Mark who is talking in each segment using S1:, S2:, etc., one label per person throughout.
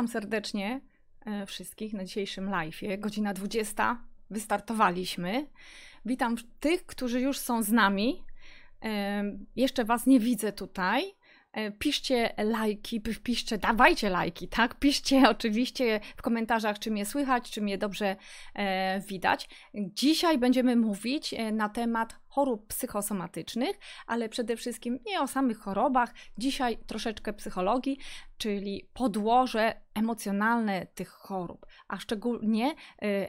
S1: Witam serdecznie e, wszystkich na dzisiejszym live'ie. Godzina 20. Wystartowaliśmy. Witam tych, którzy już są z nami. E, jeszcze Was nie widzę tutaj. E, piszcie lajki, piszcie, dawajcie lajki, tak? Piszcie oczywiście w komentarzach, czy mnie słychać, czy mnie dobrze widać. Dzisiaj będziemy mówić na temat chorób psychosomatycznych, ale przede wszystkim nie o samych chorobach. Dzisiaj troszeczkę psychologii, czyli podłoże emocjonalne tych chorób, a szczególnie y,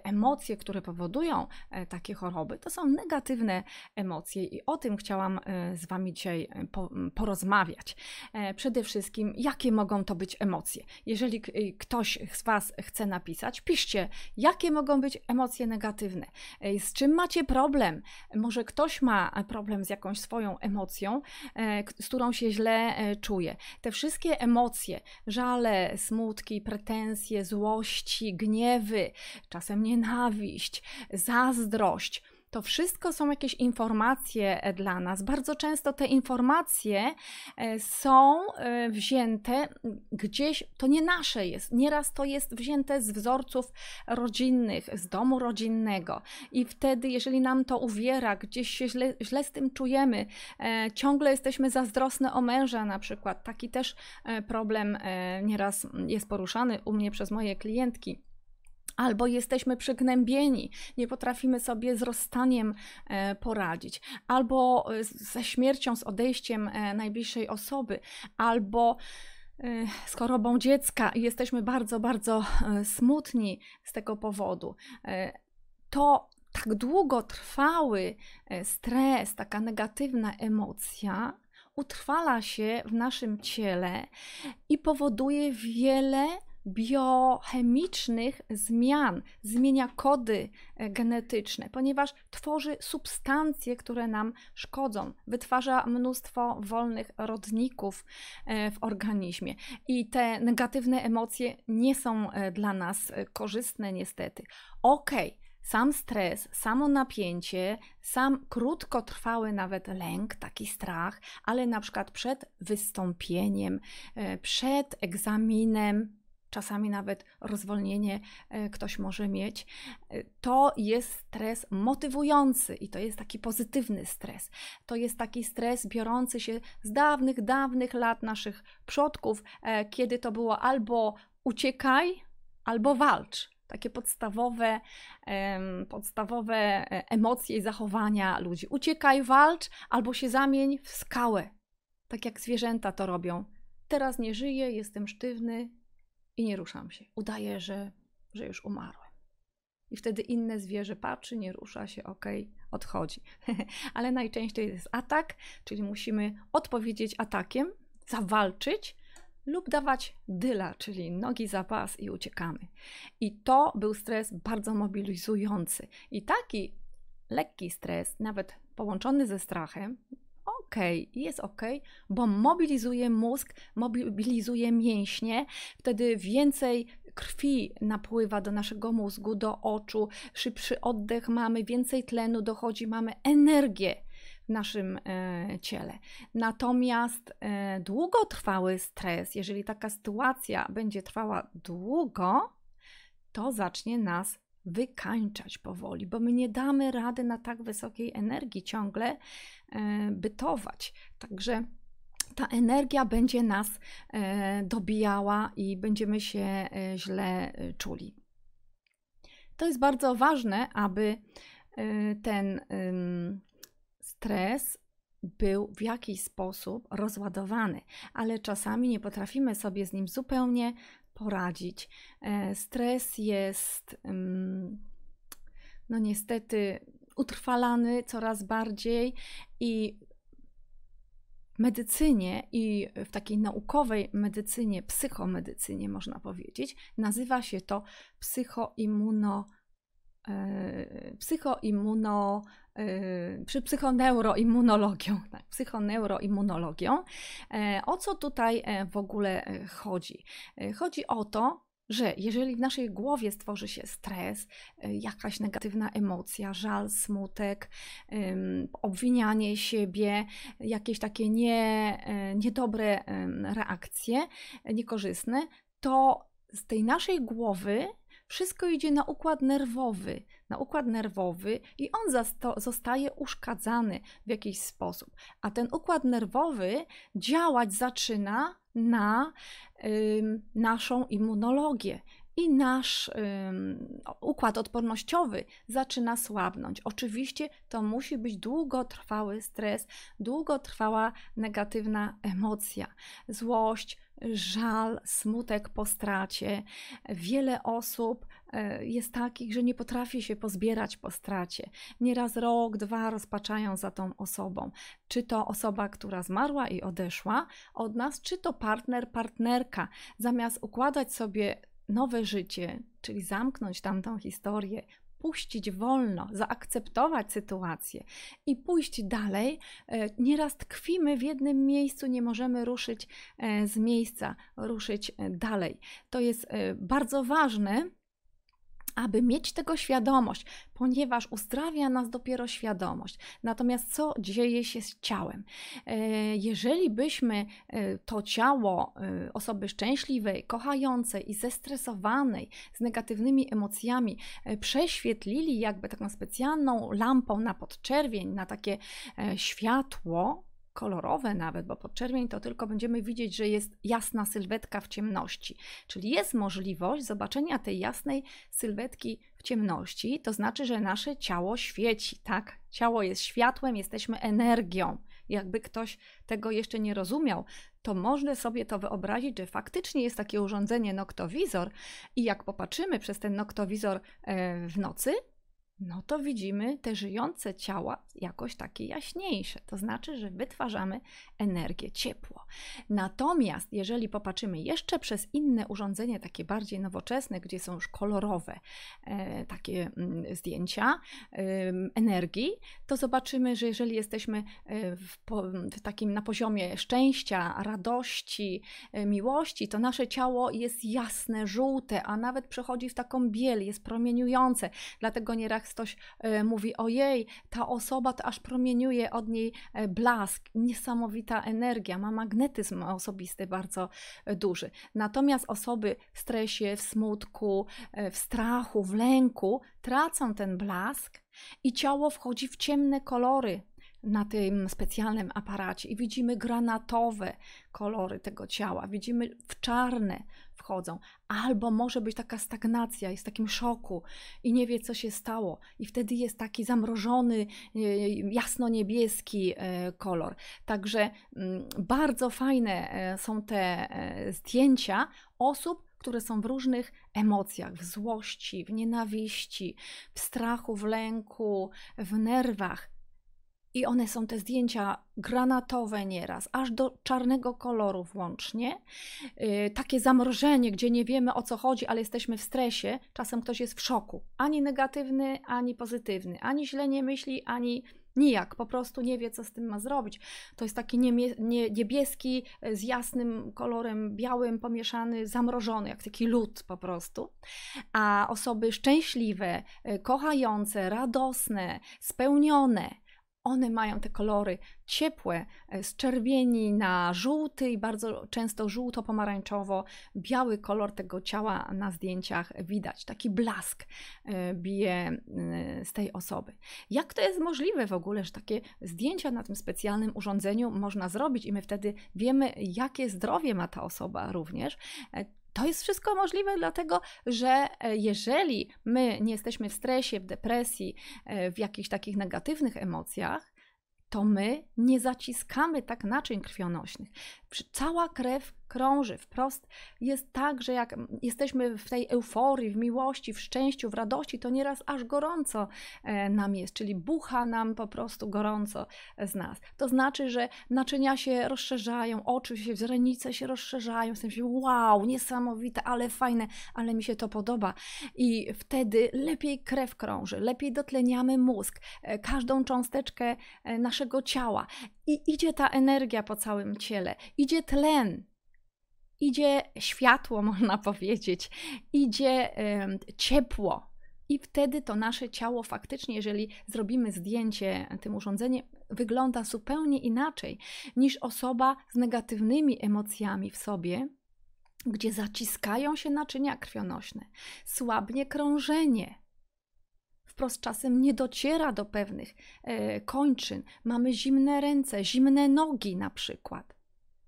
S1: emocje, które powodują e, takie choroby, to są negatywne emocje i o tym chciałam y, z Wami dzisiaj y, porozmawiać. E, przede wszystkim, jakie mogą to być emocje? Jeżeli ktoś z Was chce napisać, piszcie, jakie mogą być emocje negatywne, e, z czym macie problem, może ktoś ma problem z jakąś swoją emocją, e, z którą się źle czuje, te wszystkie emocje, żale, smutki, pretensje, złości, gniewy, czasem nienawiść, zazdrość, to wszystko są jakieś informacje e, dla nas. Bardzo często te informacje e, są e, wzięte gdzieś, to nie nasze jest. Nieraz to jest wzięte z wzorców rodzinnych, z domu rodzinnego. I wtedy, jeżeli nam to uwiera, gdzieś się źle, źle z tym czujemy, ciągle jesteśmy zazdrosne o męża na przykład. Taki też problem nieraz jest poruszany u mnie przez moje klientki albo jesteśmy przygnębieni, nie potrafimy sobie z rozstaniem e, poradzić, albo e, ze śmiercią, z odejściem e, najbliższej osoby, albo z chorobą dziecka i jesteśmy bardzo, bardzo smutni z tego powodu. To tak długo trwały stres, taka negatywna emocja, utrwala się w naszym ciele i powoduje wiele biochemicznych zmian, zmienia kody e, genetyczne, ponieważ tworzy substancje, które nam szkodzą, wytwarza mnóstwo wolnych rodników e, w organizmie. I te negatywne emocje nie są e, dla nas korzystne, niestety. Okej. Okay sam stres, samo napięcie, sam krótkotrwały nawet lęk, taki strach, ale na przykład przed wystąpieniem, przed egzaminem, czasami nawet rozwolnienie e, ktoś może mieć, e, to jest stres motywujący i to jest taki pozytywny stres. To jest taki stres biorący się z dawnych, dawnych lat naszych przodków, e, kiedy to było albo uciekaj, albo walcz takie podstawowe, podstawowe emocje i zachowania ludzi. Uciekaj, walcz albo się zamień w skałę, tak jak zwierzęta to robią. Teraz nie żyję, jestem sztywny, i nie ruszam się. Udaję, że, że już umarłem. I wtedy inne zwierzę patrzy, nie rusza się, ok, odchodzi. Ale najczęściej jest atak, czyli musimy odpowiedzieć atakiem, zawalczyć lub dawać dyla, czyli nogi za pas i uciekamy. I to był stres bardzo mobilizujący. I taki lekki stres, nawet połączony ze strachem, ok, jest ok, bo mobilizuje mózg, mobilizuje mięśnie, wtedy więcej krwi napływa do naszego mózgu, do oczu, szybszy oddech mamy, więcej tlenu dochodzi, mamy energię w naszym e, ciele. Natomiast e, długotrwały stres, jeżeli taka sytuacja będzie trwała długo, to zacznie nas wykańczać powoli, bo my nie damy rady na tak wysokiej energii ciągle e, bytować. Także ta energia będzie nas e, dobijała i będziemy się e, źle czuli. To jest bardzo ważne, aby ten stres był w jakiś sposób rozładowany, ale czasami nie potrafimy sobie z nim zupełnie poradzić. E, stres jest, no niestety, utrwalany coraz bardziej i w medycynie i w takiej naukowej medycynie, psychomedycynie można powiedzieć, nazywa się to psychoimmuno, e, psychoimmuno Yy, przy psychoneuroimmunologią, tak, psychoneuroimmunologią. E, o co tutaj e, w ogóle e, chodzi? Chodzi o to, że jeżeli w naszej głowie stworzy się stres, jakaś negatywna emocja, żal, smutek, obwinianie siebie, jakieś takie nie, niedobre reakcje, niekorzystne, to z tej naszej głowy wszystko idzie na układ nerwowy, na układ nerwowy i on zostaje uszkadzany w jakiś sposób. A ten układ nerwowy działać zaczyna na y, naszą immunologię i nasz układ odpornościowy zaczyna słabnąć. Oczywiście to musi być długotrwały stres, długotrwała negatywna emocja, złość, żal, smutek po stracie. Wiele osób e, jest takich, że nie potrafi się pozbierać po stracie. Nieraz rok, dwa rozpaczają za tą osobą. Czy to osoba, która zmarła i odeszła od nas, czy to partner, partnerka. Zamiast układać sobie nowe życie, czyli zamknąć tamtą historię, puścić wolno, zaakceptować sytuację i pójść dalej, e, nieraz tkwimy w jednym miejscu, nie możemy ruszyć e, z miejsca, ruszyć e, dalej. To jest bardzo ważne aby mieć tego świadomość, ponieważ uzdrawia nas dopiero świadomość. Natomiast co dzieje się z ciałem? E, jeżeli byśmy e, to ciało e, osoby szczęśliwej, kochającej i zestresowanej, z negatywnymi emocjami prześwietlili jakby taką specjalną lampą na podczerwień, na takie światło, kolorowe nawet, bo podczerwień to tylko będziemy widzieć, że jest jasna sylwetka w ciemności. Czyli jest możliwość zobaczenia tej jasnej sylwetki w ciemności, to znaczy, że nasze ciało świeci, tak? Ciało jest światłem, jesteśmy energią. Jakby ktoś tego jeszcze nie rozumiał, to można sobie to wyobrazić, że faktycznie jest takie urządzenie noktowizor i jak popatrzymy przez ten noktowizor e, w nocy, no to widzimy te żyjące ciała jakoś takie jaśniejsze. To znaczy, że wytwarzamy energię, ciepło. Natomiast jeżeli popatrzymy jeszcze przez inne urządzenie, takie bardziej nowoczesne, gdzie są już kolorowe e, takie mm, zdjęcia e, energii, to zobaczymy, że jeżeli jesteśmy e, w, w, takim na poziomie szczęścia, radości, e, miłości, to nasze ciało jest jasne, żółte, a nawet przechodzi w taką biel, jest promieniujące. Dlatego nieraz ktoś e, mówi: Ojej, ta osoba to aż promieniuje od niej e, blask, niesamowita energia, ma magnetyzm osobisty bardzo e, duży. Natomiast osoby w stresie, w smutku, w strachu, w lęku tracą ten blask i ciało wchodzi w ciemne kolory, na tym specjalnym aparacie i widzimy granatowe kolory tego ciała, widzimy w czarne wchodzą, albo może być taka stagnacja, jest w takim szoku i nie wie, co się stało, i wtedy jest taki zamrożony, e, jasno-niebieski e, kolor. Także mm, bardzo fajne e, są te zdjęcia osób, które są w różnych emocjach, w złości, w nienawiści, w strachu, w lęku, w nerwach. I one są te zdjęcia granatowe nieraz, aż do czarnego koloru włącznie. Yy, takie zamrożenie, gdzie nie wiemy o co chodzi, ale jesteśmy w stresie. Czasem ktoś jest w szoku. Ani negatywny, ani pozytywny. Ani źle nie myśli, ani nijak. Po prostu nie wie, co z tym ma zrobić. To jest taki niebieski y, z jasnym kolorem białym pomieszany, zamrożony, jak taki lód po prostu. A osoby szczęśliwe, y, kochające, radosne, spełnione, one mają te kolory ciepłe, e, z czerwieni na żółty i bardzo często żółto-pomarańczowo, biały kolor tego ciała na zdjęciach widać. Taki blask e, bije e, z tej osoby. Jak to jest możliwe w ogóle, że takie zdjęcia na tym specjalnym urządzeniu można zrobić i my wtedy wiemy, jakie zdrowie ma ta osoba również? To jest wszystko możliwe, dlatego że e, jeżeli my nie jesteśmy w stresie, w depresji, e, w jakichś takich negatywnych emocjach, to my nie zaciskamy tak naczyń krwionośnych. Cała krew krąży wprost. Jest tak, że jak jesteśmy w tej euforii, w miłości, w szczęściu, w radości, to nieraz aż gorąco e, nam jest, czyli bucha nam po prostu gorąco z nas. To znaczy, że naczynia się rozszerzają, oczy się, źrenice się rozszerzają, w sensie wow, niesamowite, ale fajne, ale mi się to podoba. I wtedy lepiej krew krąży, lepiej dotleniamy mózg, e, każdą cząsteczkę e, naszego ciała i idzie ta energia po całym ciele, idzie tlen, idzie światło, można powiedzieć, idzie ciepło. I wtedy to nasze ciało faktycznie, jeżeli zrobimy zdjęcie tym urządzeniem, wygląda zupełnie inaczej niż osoba z negatywnymi emocjami w sobie, gdzie zaciskają się naczynia krwionośne, słabnie krążenie. Wprost czasem nie dociera do pewnych e, kończyn. Mamy zimne ręce, zimne nogi na przykład.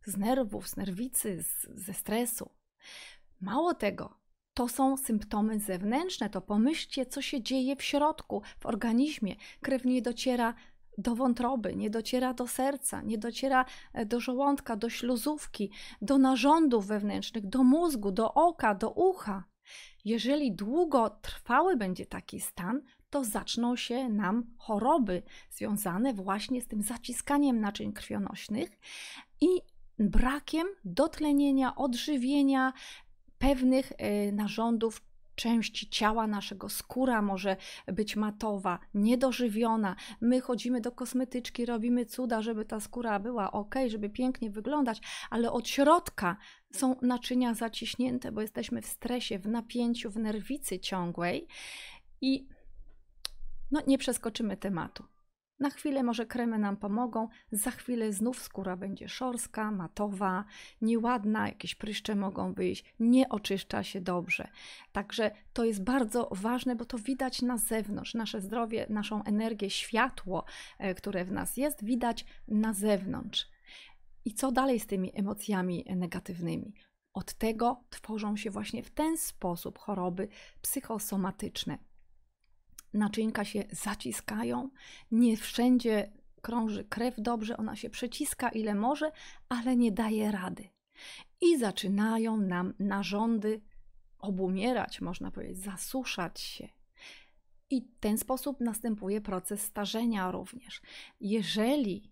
S1: Z nerwów, z nerwicy, z, ze stresu. Mało tego, to są symptomy zewnętrzne. To pomyślcie, co się dzieje w środku, w organizmie. Krew nie dociera do wątroby, nie dociera do serca, nie dociera e, do żołądka, do śluzówki, do narządów wewnętrznych, do mózgu, do oka, do ucha. Jeżeli długo trwały będzie taki stan, to zaczną się nam choroby związane właśnie z tym zaciskaniem naczyń krwionośnych i brakiem dotlenienia, odżywienia pewnych e, narządów części ciała naszego, skóra może być matowa, niedożywiona. My chodzimy do kosmetyczki, robimy cuda, żeby ta skóra była ok, żeby pięknie wyglądać, ale od środka są naczynia zaciśnięte, bo jesteśmy w stresie, w napięciu, w nerwicy ciągłej i no, nie przeskoczymy tematu. Na chwilę może kremy nam pomogą, za chwilę znów skóra będzie szorska, matowa, nieładna, jakieś pryszcze mogą wyjść, nie oczyszcza się dobrze. Także to jest bardzo ważne, bo to widać na zewnątrz. Nasze zdrowie, naszą energię, światło, e, które w nas jest, widać na zewnątrz. I co dalej z tymi emocjami negatywnymi? Od tego tworzą się właśnie w ten sposób choroby psychosomatyczne naczynka się zaciskają, nie wszędzie krąży krew dobrze, ona się przeciska ile może, ale nie daje rady. I zaczynają nam narządy obumierać, można powiedzieć, zasuszać się. I w ten sposób następuje proces starzenia również. Jeżeli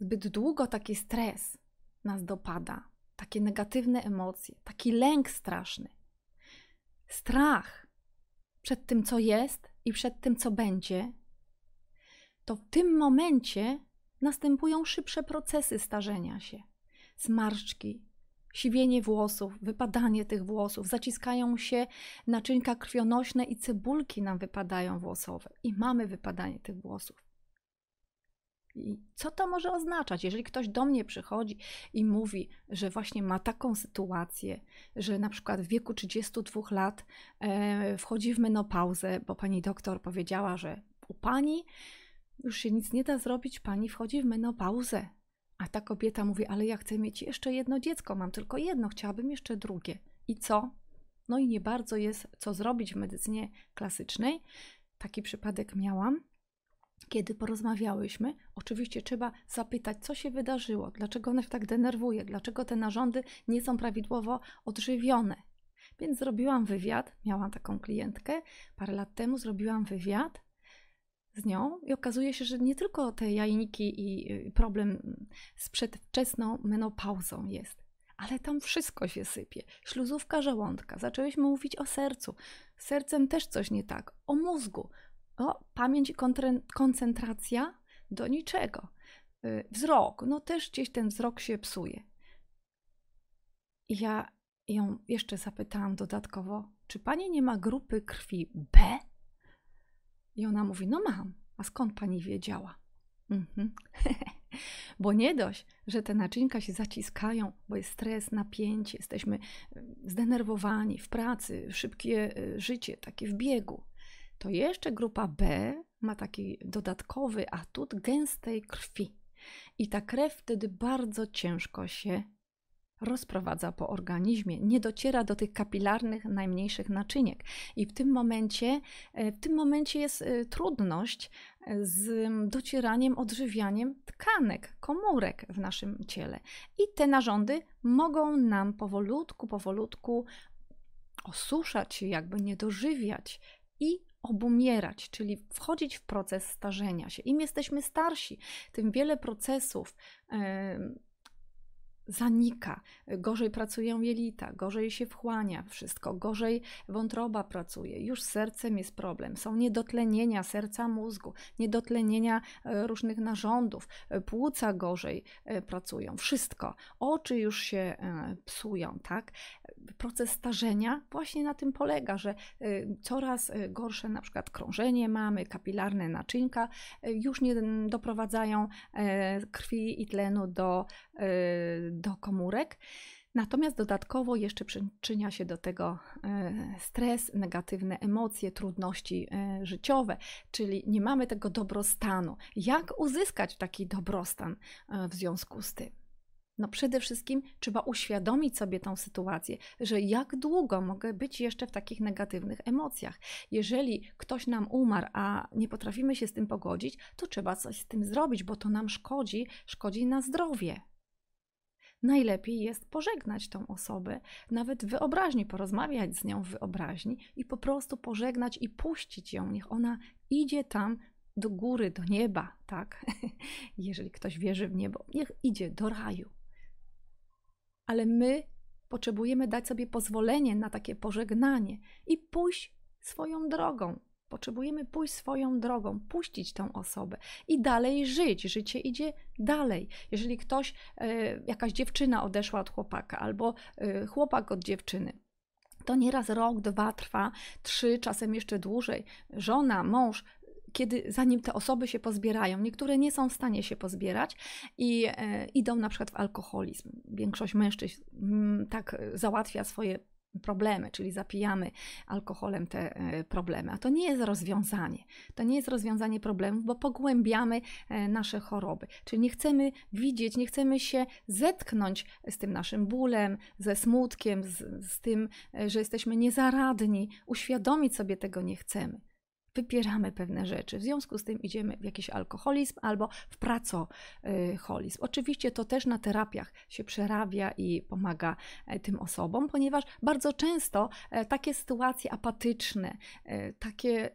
S1: zbyt długo taki stres nas dopada, takie negatywne emocje, taki lęk straszny, strach, przed tym, co jest i przed tym, co będzie, to w tym momencie następują szybsze procesy starzenia się. Zmarszczki, siwienie włosów, wypadanie tych włosów, zaciskają się naczynka krwionośne i cebulki nam wypadają włosowe i mamy wypadanie tych włosów. I co to może oznaczać, jeżeli ktoś do mnie przychodzi i mówi, że właśnie ma taką sytuację, że na przykład w wieku 32 lat e, wchodzi w menopauzę, bo pani doktor powiedziała, że u pani już się nic nie da zrobić, pani wchodzi w menopauzę. A ta kobieta mówi: Ale ja chcę mieć jeszcze jedno dziecko, mam tylko jedno, chciałabym jeszcze drugie. I co? No i nie bardzo jest co zrobić w medycynie klasycznej. Taki przypadek miałam kiedy porozmawiałyśmy, oczywiście trzeba zapytać, co się wydarzyło, dlaczego ona się tak denerwuje, dlaczego te narządy nie są prawidłowo odżywione. Więc zrobiłam wywiad, miałam taką klientkę parę lat temu, zrobiłam wywiad z nią i okazuje się, że nie tylko te jajniki i problem z przedwczesną menopauzą jest, ale tam wszystko się sypie. Śluzówka żołądka, zaczęłyśmy mówić o sercu. Z sercem też coś nie tak, o mózgu, o, pamięć i koncentracja do niczego. Y, wzrok, no też gdzieś ten wzrok się psuje. I ja ją jeszcze zapytałam dodatkowo, czy pani nie ma grupy krwi B? I ona mówi, no mam. A skąd pani wiedziała? Mhm. bo nie dość, że te naczynka się zaciskają, bo jest stres, napięcie, jesteśmy y, zdenerwowani w pracy, szybkie y, życie, takie w biegu to jeszcze grupa B ma taki dodatkowy atut gęstej krwi. I ta krew wtedy bardzo ciężko się rozprowadza po organizmie, nie dociera do tych kapilarnych, najmniejszych naczyniek. I w tym momencie, e, w tym momencie jest e, trudność e, z docieraniem, odżywianiem tkanek, komórek w naszym ciele. I te narządy mogą nam powolutku, powolutku osuszać się, jakby nie dożywiać i obumierać, czyli wchodzić w proces starzenia się. Im jesteśmy starsi, tym wiele procesów zanika, gorzej pracują jelita, gorzej się wchłania wszystko, gorzej wątroba pracuje, już z sercem jest problem, są niedotlenienia serca, mózgu, niedotlenienia e, różnych narządów, e, płuca gorzej e, pracują, wszystko, oczy już się psują, tak? Proces starzenia właśnie na tym polega, że coraz gorsze na przykład krążenie mamy, kapilarne naczynka już nie doprowadzają krwi i tlenu do do komórek. Natomiast dodatkowo jeszcze przyczynia się do tego e, stres, negatywne emocje, trudności e, życiowe, czyli nie mamy tego dobrostanu. Jak uzyskać taki dobrostan w związku z tym? No przede wszystkim trzeba uświadomić sobie tą sytuację, że jak długo mogę być jeszcze w takich negatywnych emocjach. Jeżeli ktoś nam umarł, a nie potrafimy się z tym pogodzić, to trzeba coś z tym zrobić, bo to nam szkodzi, szkodzi na zdrowie najlepiej jest pożegnać tą osobę, nawet w wyobraźni, porozmawiać z nią w wyobraźni i po prostu pożegnać i puścić ją. Niech ona idzie tam do góry, do nieba, tak? Jeżeli ktoś wierzy w niebo, niech idzie do raju. Ale my potrzebujemy dać sobie pozwolenie na takie pożegnanie i pójść swoją drogą, Potrzebujemy pójść swoją drogą, puścić tą osobę i dalej żyć. Życie idzie dalej. Jeżeli ktoś, e, jakaś dziewczyna odeszła od chłopaka albo e, chłopak od dziewczyny, to nieraz rok, dwa trwa, trzy, czasem jeszcze dłużej. Żona, mąż kiedy zanim te osoby się pozbierają, niektóre nie są w stanie się pozbierać i e, idą na przykład w alkoholizm. Większość mężczyzn m, mm, tak załatwia swoje problemy, czyli zapijamy alkoholem te e, problemy. A to nie jest rozwiązanie. To nie jest rozwiązanie problemów, bo pogłębiamy e, nasze choroby. Czyli nie chcemy widzieć, nie chcemy się zetknąć z tym naszym bólem, ze smutkiem, z, z tym, e, że jesteśmy niezaradni. Uświadomić sobie tego nie chcemy wypieramy pewne rzeczy. W związku z tym idziemy w jakiś alkoholizm albo w pracoholizm. Oczywiście to też na terapiach się przerabia i pomaga e, tym osobom, ponieważ bardzo często e, takie sytuacje apatyczne, e, takie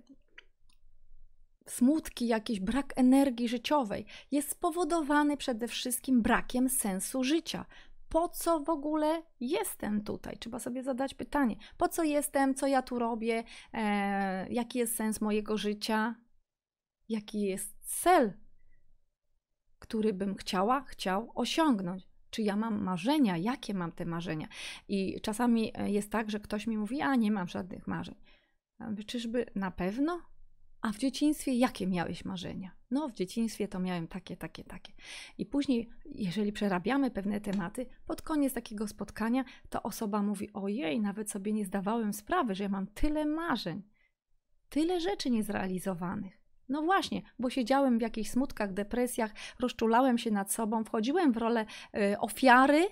S1: smutki, jakiś brak energii życiowej jest spowodowany przede wszystkim brakiem sensu życia, po co w ogóle jestem tutaj? Trzeba sobie zadać pytanie: po co jestem, co ja tu robię, e, jaki jest sens mojego życia, jaki jest cel, który bym chciała, chciał osiągnąć. Czy ja mam marzenia? Jakie mam te marzenia? I czasami e, jest tak, że ktoś mi mówi: A nie mam żadnych marzeń. Czyżby na pewno? A w dzieciństwie jakie miałeś marzenia? No, w dzieciństwie to miałem takie, takie, takie. I później, jeżeli przerabiamy pewne tematy, pod koniec takiego spotkania, to osoba mówi: Ojej, nawet sobie nie zdawałem sprawy, że ja mam tyle marzeń, tyle rzeczy niezrealizowanych. No właśnie, bo siedziałem w jakichś smutkach, depresjach, rozczulałem się nad sobą, wchodziłem w rolę y, ofiary,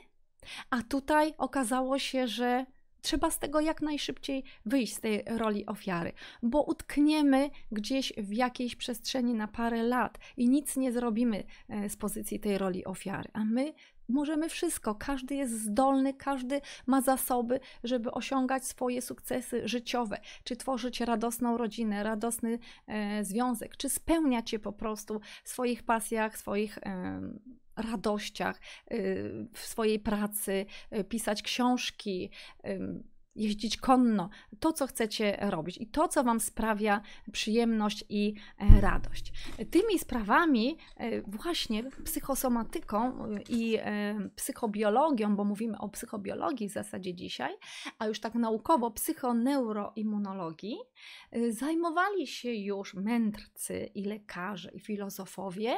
S1: a tutaj okazało się, że Trzeba z tego jak najszybciej wyjść z tej roli ofiary, bo utkniemy gdzieś w jakiejś przestrzeni na parę lat i nic nie zrobimy e, z pozycji tej roli ofiary. A my możemy wszystko, każdy jest zdolny, każdy ma zasoby, żeby osiągać swoje sukcesy życiowe, czy tworzyć radosną rodzinę, radosny e, związek, czy spełniać się po prostu w swoich pasjach, swoich. E, radościach y, w swojej pracy, y, pisać książki, jeździć konno, to co chcecie robić i to co Wam sprawia przyjemność i e, radość. Tymi sprawami, e, właśnie psychosomatyką i e, psychobiologią, bo mówimy o psychobiologii w zasadzie dzisiaj, a już tak naukowo psychoneuroimmunologii, zajmowali się już mędrcy i lekarze i filozofowie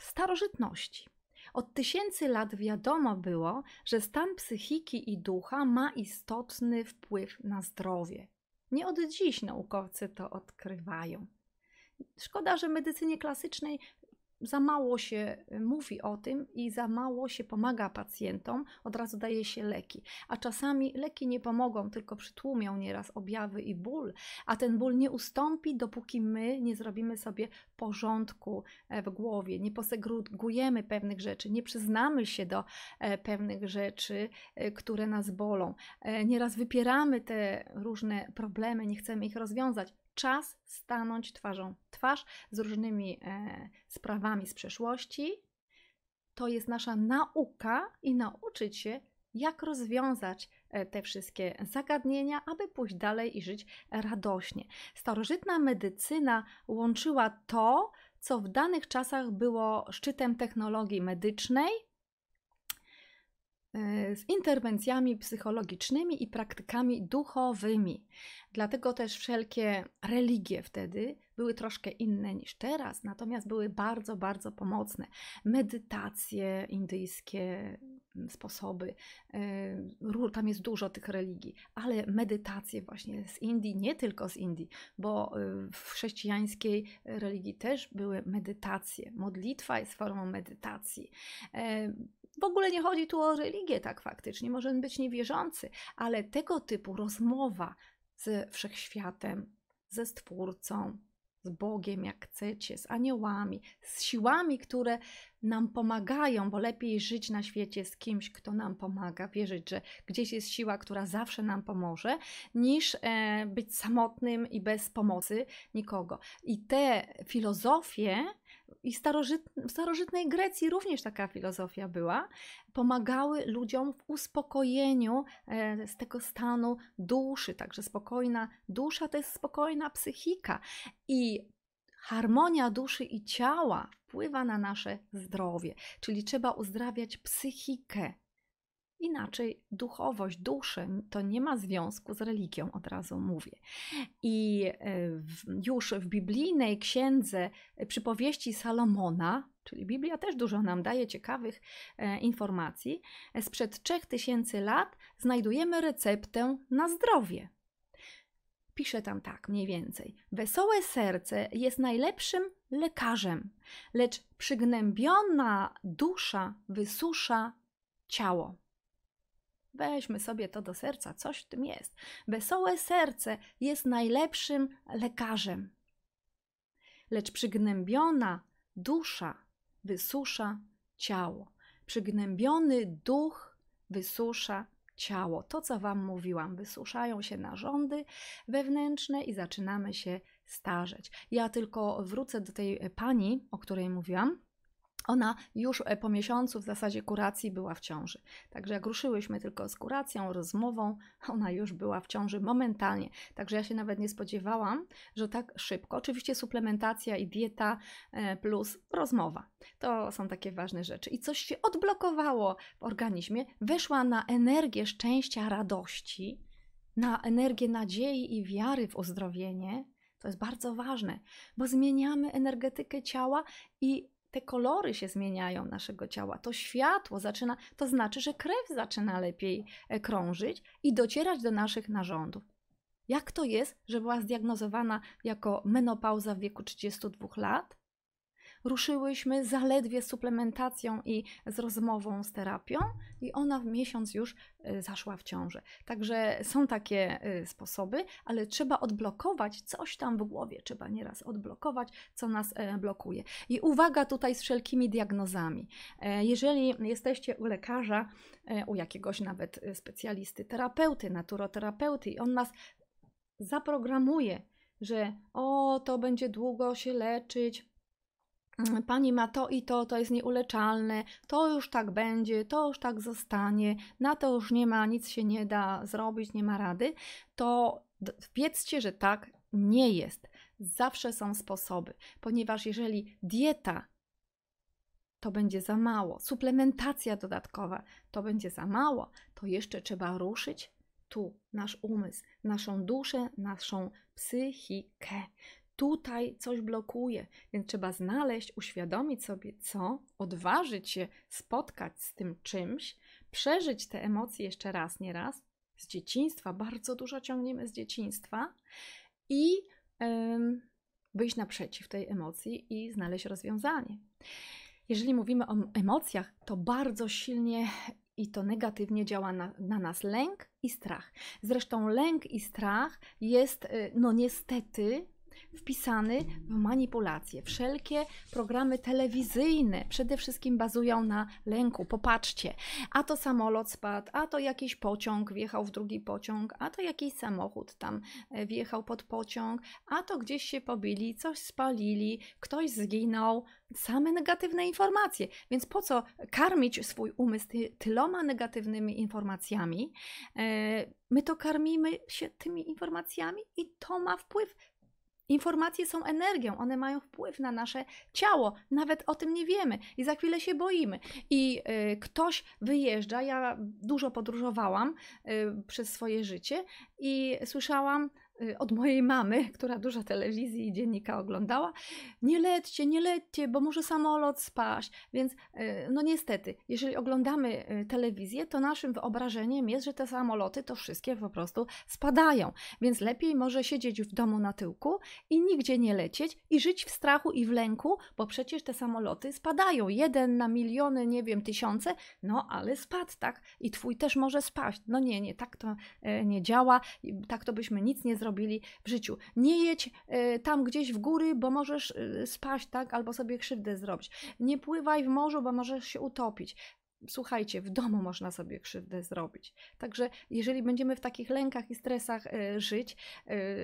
S1: starożytności. Od tysięcy lat wiadomo było, że stan psychiki i ducha ma istotny wpływ na zdrowie. Nie od dziś naukowcy to odkrywają. Szkoda, że medycynie klasycznej za mało się y, mówi o tym i za mało się pomaga pacjentom, od razu daje się leki. A czasami leki nie pomogą, tylko przytłumią nieraz objawy i ból, a ten ból nie ustąpi, dopóki my nie zrobimy sobie porządku e, w głowie, nie posegregujemy pewnych rzeczy, nie przyznamy się do e, pewnych rzeczy, e, które nas bolą. Nieraz wypieramy te różne problemy, nie chcemy ich rozwiązać czas stanąć twarzą twarz z różnymi e, sprawami z przeszłości. To jest nasza nauka i nauczyć się, jak rozwiązać e, te wszystkie zagadnienia, aby pójść dalej i żyć radośnie. Starożytna medycyna łączyła to, co w danych czasach było szczytem technologii medycznej, z interwencjami psychologicznymi i praktykami duchowymi. Dlatego też wszelkie religie wtedy były troszkę inne niż teraz, natomiast były bardzo, bardzo pomocne. Medytacje indyjskie, sposoby. Tam jest dużo tych religii, ale medytacje właśnie z Indii, nie tylko z Indii, bo w chrześcijańskiej religii też były medytacje. Modlitwa jest formą medytacji. W ogóle nie chodzi tu o religię, tak faktycznie, możemy być niewierzący, ale tego typu rozmowa ze wszechświatem, ze Stwórcą, z Bogiem, jak chcecie, z aniołami, z siłami, które nam pomagają, bo lepiej żyć na świecie z kimś, kto nam pomaga, wierzyć, że gdzieś jest siła, która zawsze nam pomoże, niż e, być samotnym i bez pomocy nikogo. I te filozofie, i w starożytnej Grecji również taka filozofia była, pomagały ludziom w uspokojeniu e, z tego stanu duszy. Także spokojna dusza to jest spokojna psychika. I harmonia duszy i ciała wpływa na nasze zdrowie, czyli trzeba uzdrawiać psychikę. Inaczej duchowość, duszę to nie ma związku z religią, od razu mówię. I e, już w biblijnej księdze e, przypowieści Salomona, czyli Biblia też dużo nam daje ciekawych e, informacji, sprzed 3000 lat znajdujemy receptę na zdrowie. Pisze tam tak mniej więcej. Wesołe serce jest najlepszym lekarzem, lecz przygnębiona dusza wysusza ciało. Weźmy sobie to do serca, coś w tym jest. Wesołe serce jest najlepszym lekarzem, lecz przygnębiona dusza wysusza ciało. Przygnębiony duch wysusza ciało. To, co Wam mówiłam, wysuszają się narządy wewnętrzne i zaczynamy się starzeć. Ja tylko wrócę do tej pani, o której mówiłam. Ona już e, po miesiącu w zasadzie kuracji była w ciąży. Także jak ruszyłyśmy tylko z kuracją, rozmową, ona już była w ciąży momentalnie. Także ja się nawet nie spodziewałam, że tak szybko. Oczywiście suplementacja i dieta e, plus rozmowa. To są takie ważne rzeczy. I coś się odblokowało w organizmie, weszła na energię szczęścia, radości, na energię nadziei i wiary w uzdrowienie. To jest bardzo ważne, bo zmieniamy energetykę ciała i te kolory się zmieniają naszego ciała, to światło zaczyna, to znaczy, że krew zaczyna lepiej e, krążyć i docierać do naszych narządów. Jak to jest, że była zdiagnozowana jako menopauza w wieku 32 lat? Ruszyłyśmy zaledwie z suplementacją i z rozmową z terapią, i ona w miesiąc już y, zaszła w ciążę. Także są takie y, sposoby, ale trzeba odblokować coś tam w głowie, trzeba nieraz odblokować, co nas e, blokuje. I uwaga tutaj z wszelkimi diagnozami. E, jeżeli jesteście u lekarza, e, u jakiegoś nawet specjalisty, terapeuty, naturoterapeuty, i on nas zaprogramuje, że o, to będzie długo się leczyć, pani ma to i to, to jest nieuleczalne, to już tak będzie, to już tak zostanie, na to już nie ma, nic się nie da zrobić, nie ma rady, to wiedzcie, że tak nie jest. Zawsze są sposoby, ponieważ jeżeli dieta to będzie za mało, suplementacja dodatkowa to będzie za mało, to jeszcze trzeba ruszyć tu nasz umysł, naszą duszę, naszą psychikę tutaj coś blokuje, więc trzeba znaleźć, uświadomić sobie co, odważyć się spotkać z tym czymś, przeżyć te emocje jeszcze raz, nie raz, z dzieciństwa, bardzo dużo ciągniemy z dzieciństwa i ym, wyjść naprzeciw tej emocji i znaleźć rozwiązanie. Jeżeli mówimy o emocjach, to bardzo silnie i to negatywnie działa na, na, nas lęk i strach. Zresztą lęk i strach jest, y, no niestety, wpisany w manipulacje. Wszelkie programy telewizyjne przede wszystkim bazują na lęku. Popatrzcie, a to samolot spadł, a to jakiś pociąg wjechał w drugi pociąg, a to jakiś samochód tam e, wjechał pod pociąg, a to gdzieś się pobili, coś spalili, ktoś zginął. Same negatywne informacje. Więc po co karmić swój umysł ty, tyloma negatywnymi informacjami? E, my to karmimy się tymi informacjami i to ma wpływ Informacje są energią, one mają wpływ na nasze ciało, nawet o tym nie wiemy i za chwilę się boimy. I y, ktoś wyjeżdża, ja dużo podróżowałam y, przez swoje życie i słyszałam, od mojej mamy, która dużo telewizji i dziennika oglądała, nie lećcie, nie lećcie, bo może samolot spaść. Więc y, no niestety, jeżeli oglądamy y, telewizję, to naszym wyobrażeniem jest, że te samoloty to wszystkie po prostu spadają. Więc lepiej może siedzieć w domu na tyłku i nigdzie nie lecieć i żyć w strachu i w lęku, bo przecież te samoloty spadają. Jeden na miliony, nie wiem, tysiące, no ale spadł, tak? I twój też może spaść. No nie, nie, tak to nie działa. Tak to byśmy nic nie zrobili zrobili w życiu. Nie jedź y, tam gdzieś w góry, bo możesz y, spaść, tak, albo sobie krzywdę zrobić. Nie pływaj w morzu, bo możesz się utopić. Słuchajcie, w domu można sobie krzywdę zrobić. Także jeżeli będziemy w takich lękach i stresach y, żyć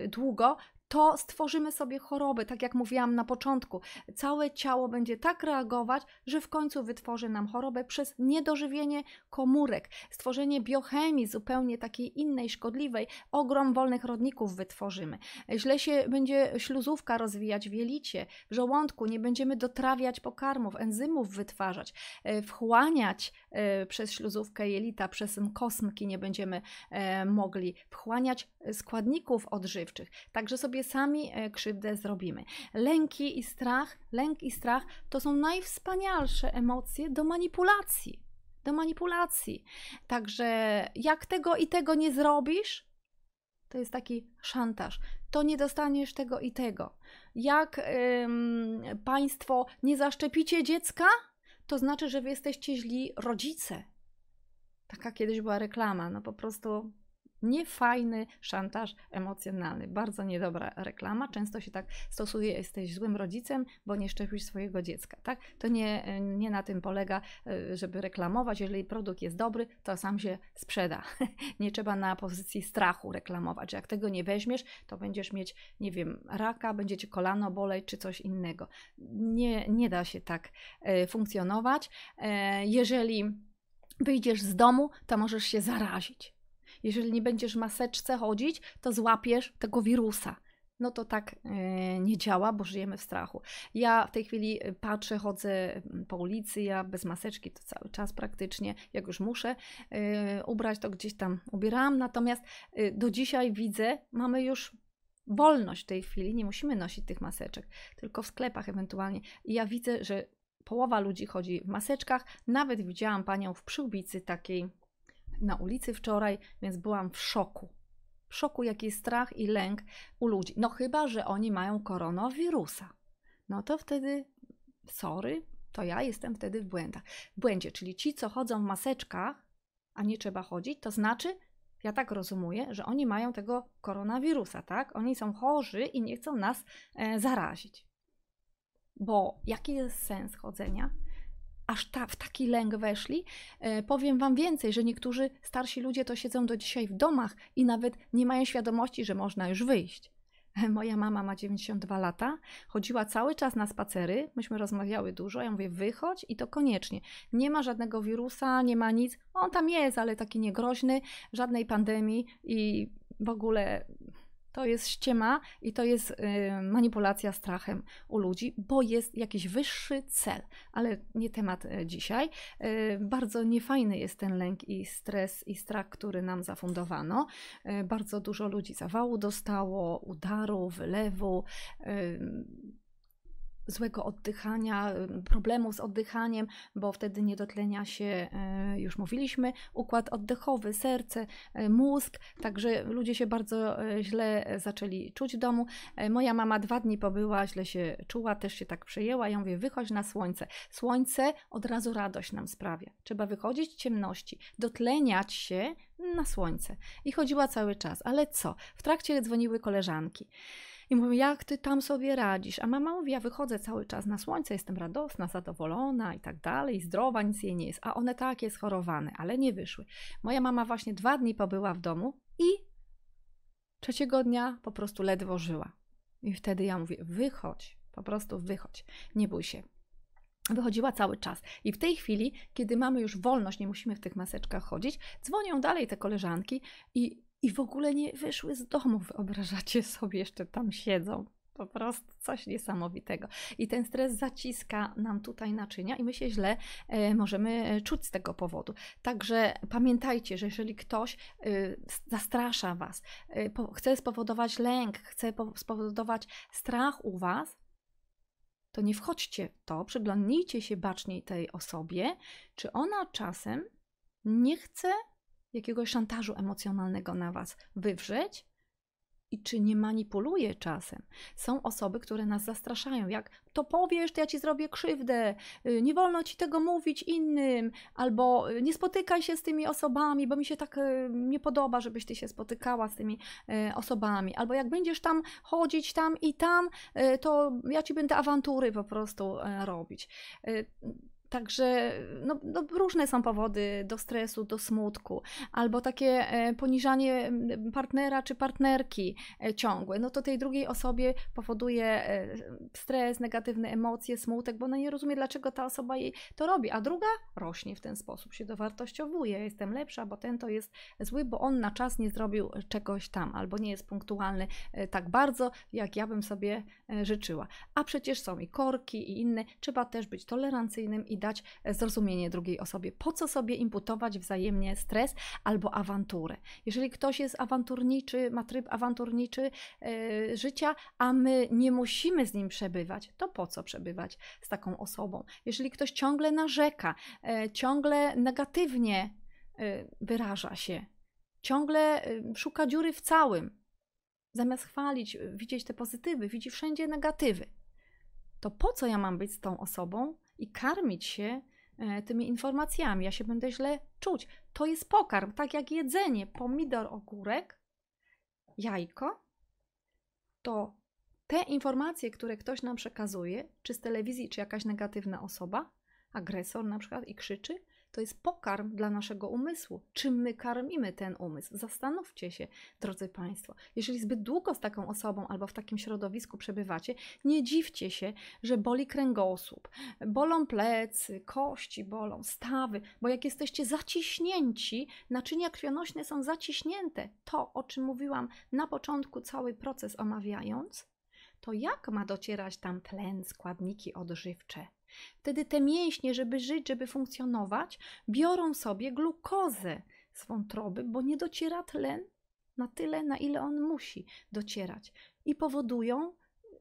S1: długo, to stworzymy sobie chorobę, tak jak mówiłam na początku. Całe ciało będzie tak reagować, że w końcu wytworzy nam chorobę przez niedożywienie komórek, stworzenie biochemii zupełnie takiej innej, szkodliwej, ogrom wolnych rodników wytworzymy. Źle się będzie śluzówka rozwijać w jelicie, w żołądku, nie będziemy dotrawiać pokarmów, enzymów wytwarzać, e, wchłaniać e, przez śluzówkę jelita, przez kosmki nie będziemy e, mogli wchłaniać składników odżywczych. Także sobie sami e, krzywdę zrobimy. Lęki i strach, lęk i strach to są najwspanialsze emocje do manipulacji. Do manipulacji. Także jak tego i tego nie zrobisz, to jest taki szantaż. To nie dostaniesz tego i tego. Jak ym, państwo nie zaszczepicie dziecka, to znaczy, że wy jesteście źli rodzice. Taka kiedyś była reklama. No po prostu niefajny szantaż emocjonalny. Bardzo niedobra reklama. Często się tak stosuje, jesteś złym rodzicem, bo nie szczepisz swojego dziecka. Tak? To nie, nie na tym polega, e, żeby reklamować. Jeżeli produkt jest dobry, to sam się sprzeda. nie trzeba na pozycji strachu reklamować. Jak tego nie weźmiesz, to będziesz mieć, nie wiem, raka, będzie ci kolano boleć czy coś innego. Nie, nie da się tak e, funkcjonować. E, jeżeli wyjdziesz z domu, to możesz się zarazić jeżeli nie będziesz w maseczce chodzić, to złapiesz tego wirusa. No to tak yy, nie działa, bo żyjemy w strachu. Ja w tej chwili e, patrzę, chodzę mm, po ulicy, ja bez maseczki to cały czas praktycznie, jak już muszę yy, ubrać, to gdzieś tam ubieram. Natomiast do dzisiaj widzę, mamy już wolność w tej chwili, nie musimy nosić tych maseczek, tylko w sklepach ewentualnie. I ja widzę, że połowa ludzi chodzi w maseczkach. Nawet widziałam panią w przyłbicy takiej na ulicy wczoraj, więc byłam w szoku. W szoku, jaki jest strach i lęk u ludzi. No chyba, że oni mają koronawirusa. No to wtedy, sorry, to ja jestem wtedy w błędach. W błędzie, czyli ci, co chodzą w maseczkach, a nie trzeba chodzić, to znaczy, ja tak rozumuję, że oni mają tego koronawirusa, tak? Oni są chorzy i nie chcą nas e, zarazić. Bo jaki jest sens chodzenia? Aż ta, w taki lęk weszli. E, powiem Wam więcej, że niektórzy starsi ludzie to siedzą do dzisiaj w domach i nawet nie mają świadomości, że można już wyjść. E, moja mama ma 92 lata, chodziła cały czas na spacery, myśmy rozmawiały dużo, ja mówię wychodź i to koniecznie. Nie ma żadnego wirusa, nie ma nic, on tam jest, ale taki niegroźny, żadnej pandemii i w ogóle to jest ściema i to jest y, manipulacja strachem u ludzi, bo jest jakiś wyższy cel, ale nie temat y, dzisiaj. Y, bardzo niefajny jest ten lęk i stres i strach, który nam zafundowano. Bardzo dużo ludzi zawału dostało, udaru, wylewu złego oddychania, problemów z oddychaniem, bo wtedy nie dotlenia się, e, już mówiliśmy, układ oddechowy, serce, e, mózg, także ludzie się bardzo e, źle zaczęli czuć w domu. Moja mama dwa dni pobyła, źle się czuła, też się tak przejęła. Ja mówię, wychodź na słońce. Słońce od razu radość nam sprawia. Trzeba wychodzić w ciemności, dotleniać się na słońce. I chodziła cały czas. Ale co? W trakcie dzwoniły koleżanki. I mówię, jak ty tam sobie radzisz? A mama mówi, ja wychodzę cały czas na słońce, jestem radosna, zadowolona i tak dalej, zdrowa, nic jej nie jest. A one takie schorowane, ale nie wyszły. Moja mama właśnie dwa dni pobyła w domu i trzeciego dnia po prostu ledwo żyła. I wtedy ja mówię, wychodź, po prostu wychodź, nie bój się. Wychodziła cały czas. I w tej chwili, kiedy mamy już wolność, nie musimy w tych maseczkach chodzić, dzwonią dalej te koleżanki i i w ogóle nie wyszły z domu. Wyobrażacie sobie, jeszcze tam siedzą. po prostu coś niesamowitego. I ten stres zaciska nam tutaj naczynia i my się źle e, możemy e, czuć z tego powodu. Także pamiętajcie, że jeżeli ktoś e, zastrasza Was, e, po, chce spowodować lęk, chce po, spowodować strach u Was, to nie wchodźcie w to, przyglądnijcie się baczniej tej osobie, czy ona czasem nie chce jakiegoś szantażu emocjonalnego na Was wywrzeć, i czy nie manipuluje czasem. Są osoby, które nas zastraszają, jak to powiesz, to ja ci zrobię krzywdę, y, nie wolno ci tego mówić innym, albo y, nie spotykaj się z tymi osobami, bo mi się tak y, nie podoba, żebyś ty się spotykała z tymi osobami, albo jak będziesz tam chodzić tam i tam, to ja ci będę awantury po prostu robić. Także no, no, różne są powody do stresu, do smutku, albo takie e, poniżanie partnera czy partnerki e, ciągłe. No to tej drugiej osobie powoduje e, stres, negatywne emocje, smutek, bo ona nie rozumie, dlaczego ta osoba jej to robi, a druga rośnie w ten sposób, się dowartościowuje. Jestem lepsza, bo ten to jest zły, bo on na czas nie zrobił czegoś tam, albo nie jest punktualny tak bardzo, jak ja bym sobie życzyła. A przecież są i korki, i inne. Trzeba też być tolerancyjnym i dać zrozumienie drugiej osobie. Po co sobie imputować wzajemnie stres albo awanturę? Jeżeli ktoś jest awanturniczy, ma tryb awanturniczy yy, życia, a my nie musimy z nim przebywać, to po co przebywać z taką osobą? Jeżeli ktoś ciągle narzeka, yy, ciągle negatywnie yy, wyraża się, ciągle szuka dziury w całym, zamiast chwalić, widzieć te pozytywy, widzi wszędzie negatywy, to po co ja mam być z tą osobą, i karmić się e, tymi informacjami. Ja się będę źle czuć. To jest pokarm, tak jak jedzenie, pomidor, ogórek, jajko, to te informacje, które ktoś nam przekazuje, czy z telewizji, czy jakaś negatywna osoba, agresor na przykład i krzyczy, to jest pokarm dla naszego umysłu. Czym my karmimy ten umysł? Zastanówcie się, drodzy Państwo. Jeżeli zbyt długo z taką osobą albo w takim środowisku przebywacie, nie dziwcie się, że boli kręgosłup, bolą plecy, kości bolą, stawy, bo jak jesteście zaciśnięci, naczynia krwionośne są zaciśnięte. To, o czym mówiłam na początku, cały proces omawiając, to jak ma docierać tam tlen, składniki odżywcze? Wtedy te mięśnie, żeby żyć, żeby funkcjonować, biorą sobie glukozę z wątroby, bo nie dociera tlen na tyle, na ile on musi docierać. I powodują,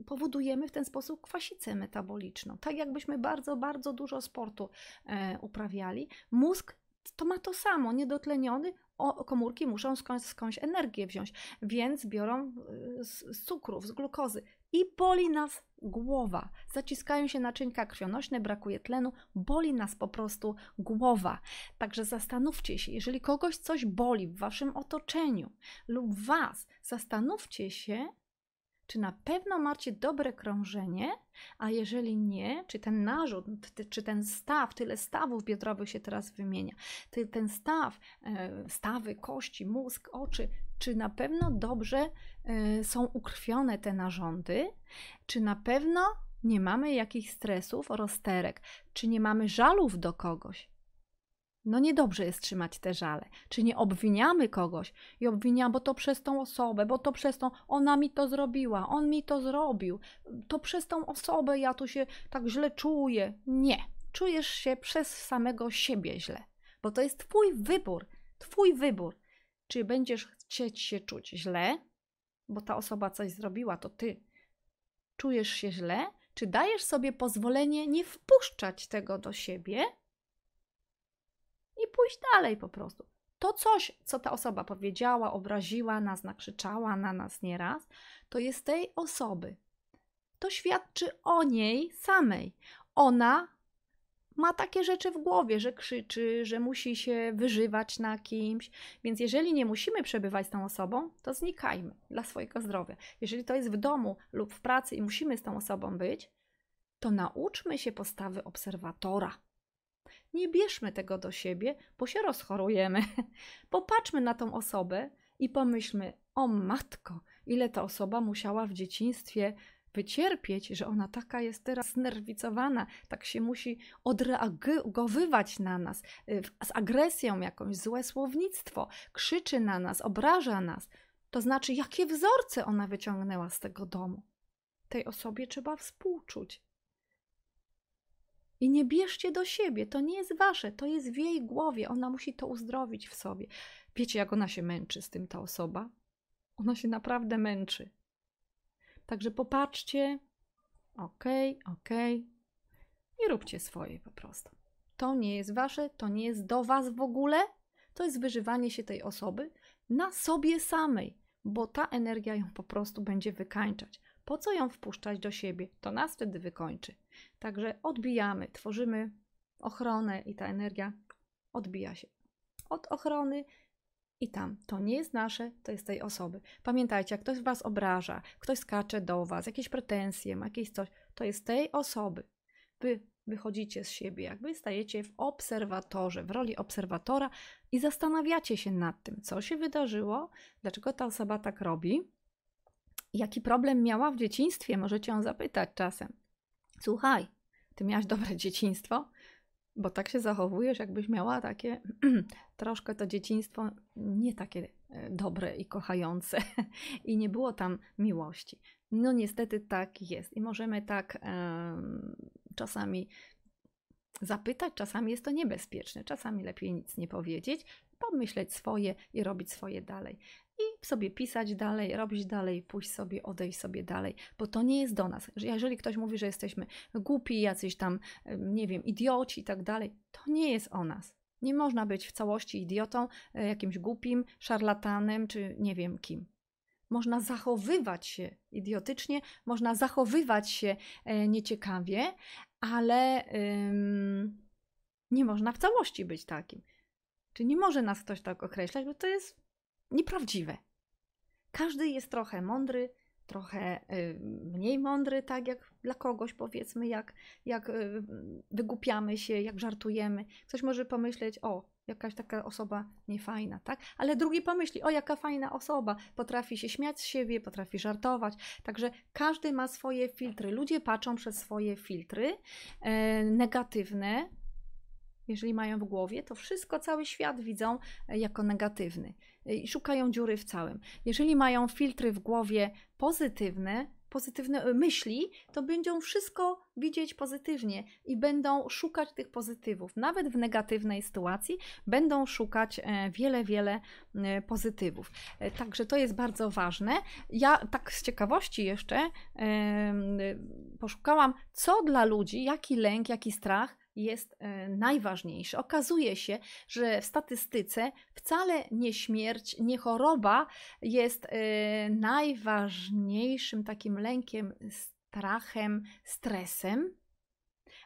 S1: powodujemy w ten sposób kwasicę metaboliczną. Tak jakbyśmy bardzo, bardzo dużo sportu e, uprawiali. Mózg to ma to samo, niedotleniony, o, komórki muszą skądś, skądś energię wziąć, więc biorą y, z, z cukrów, z glukozy i boli nas głowa. Zaciskają się naczynka krwionośne, brakuje tlenu, boli nas po prostu głowa. Także zastanówcie się, jeżeli kogoś coś boli w waszym otoczeniu lub was, zastanówcie się, czy na pewno macie dobre krążenie, a jeżeli nie, czy ten narzut, czy ten staw, tyle stawów biodrowych się teraz wymienia, ten staw, e, stawy, kości, mózg, oczy, czy na pewno dobrze e, są ukrwione te narządy, czy na pewno nie mamy jakichś stresów, rozterek, czy nie mamy żalów do kogoś, no niedobrze jest trzymać te żale. Czy nie obwiniamy kogoś i obwiniamy, bo to przez tą osobę, bo to przez tą, ona mi to zrobiła, on mi to zrobił, to przez tą osobę ja tu się tak źle czuję. Nie, czujesz się przez samego siebie źle, bo to jest Twój wybór, Twój wybór. Czy będziesz chcieć się czuć źle, bo ta osoba coś zrobiła, to Ty czujesz się źle, czy dajesz sobie pozwolenie nie wpuszczać tego do siebie, i pójść dalej po prostu. To coś, co ta osoba powiedziała, obraziła nas, nakrzyczała na nas nieraz, to jest tej osoby. To świadczy o niej samej. Ona ma takie rzeczy w głowie, że krzyczy, że musi się wyżywać na kimś. Więc jeżeli nie musimy przebywać z tą osobą, to znikajmy dla swojego zdrowia. Jeżeli to jest w domu lub w pracy i musimy z tą osobą być, to nauczmy się postawy obserwatora nie bierzmy tego do siebie, bo się rozchorujemy. Popatrzmy na tą osobę i pomyślmy: O matko, ile ta osoba musiała w dzieciństwie wycierpieć, że ona taka jest teraz znerwicowana, tak się musi odreagowywać na nas, y, z agresją jakąś, złe słownictwo, krzyczy na nas, obraża nas. To znaczy, jakie wzorce ona wyciągnęła z tego domu. tej osobie trzeba współczuć. I nie bierzcie do siebie, to nie jest wasze, to jest w jej głowie, ona musi to uzdrowić w sobie. Wiecie, jak ona się męczy z tym, ta osoba? Ona się naprawdę męczy. Także popatrzcie, okej, okay. i róbcie swoje po prostu. To nie jest wasze, to nie jest do was w ogóle, to jest wyżywanie się tej osoby na sobie samej, bo ta energia ją po prostu będzie wykańczać. Po co ją wpuszczać do siebie? To nas wtedy wykończy. Także odbijamy, tworzymy ochronę i ta energia odbija się od ochrony i tam. To nie jest nasze, to jest tej osoby. Pamiętajcie, jak ktoś was obraża, ktoś skacze do was, jakieś pretensje, ma jakieś coś, to jest tej osoby. Wy wychodzicie z siebie, jakby stajecie w obserwatorze, w roli obserwatora i zastanawiacie się nad tym, co się wydarzyło, dlaczego ta osoba tak robi, jaki problem miała w dzieciństwie, możecie ją zapytać czasem. Słuchaj, ty miałaś dobre dzieciństwo? Bo tak się zachowujesz, jakbyś miała takie troszkę to dzieciństwo nie takie e, dobre i kochające, i nie było tam miłości. No niestety tak jest, i możemy tak um, czasami zapytać, czasami jest to niebezpieczne, czasami lepiej nic nie powiedzieć, pomyśleć swoje i robić swoje dalej i sobie pisać dalej, robić dalej, pójść sobie, odejść sobie dalej, bo to nie jest do nas. Jeżeli ktoś mówi, że jesteśmy głupi, jacyś tam, nie wiem, idioci i tak dalej, to nie jest o nas. Nie można być w całości idiotą, e, jakimś głupim, szarlatanem czy nie wiem kim. Można zachowywać się idiotycznie, można zachowywać się e, nieciekawie, ale ym, nie można w całości być takim. Czy nie może nas ktoś tak określać, bo to jest nieprawdziwe. Każdy jest trochę mądry, trochę y, mniej mądry, tak jak dla kogoś, powiedzmy, jak, jak y, wygłupiamy się, jak żartujemy. Ktoś może pomyśleć, o, jakaś taka osoba niefajna, tak? Ale drugi pomyśli, o, jaka fajna osoba, potrafi się śmiać z siebie, potrafi żartować. Także każdy ma swoje filtry. Ludzie patrzą przez swoje filtry e, negatywne, jeżeli mają w głowie, to wszystko, cały świat widzą e, jako negatywny i szukają dziury w całym. Jeżeli mają filtry w głowie pozytywne, pozytywne e, myśli, to będą wszystko widzieć pozytywnie i będą szukać tych pozytywów. Nawet w negatywnej sytuacji będą szukać e, wiele, wiele pozytywów. Także to jest bardzo ważne. Ja tak z ciekawości jeszcze poszukałam, co dla ludzi, jaki lęk, jaki strach jest e, najważniejszy. Okazuje się, że w statystyce wcale nie śmierć, nie choroba jest e, najważniejszym takim lękiem, strachem, stresem.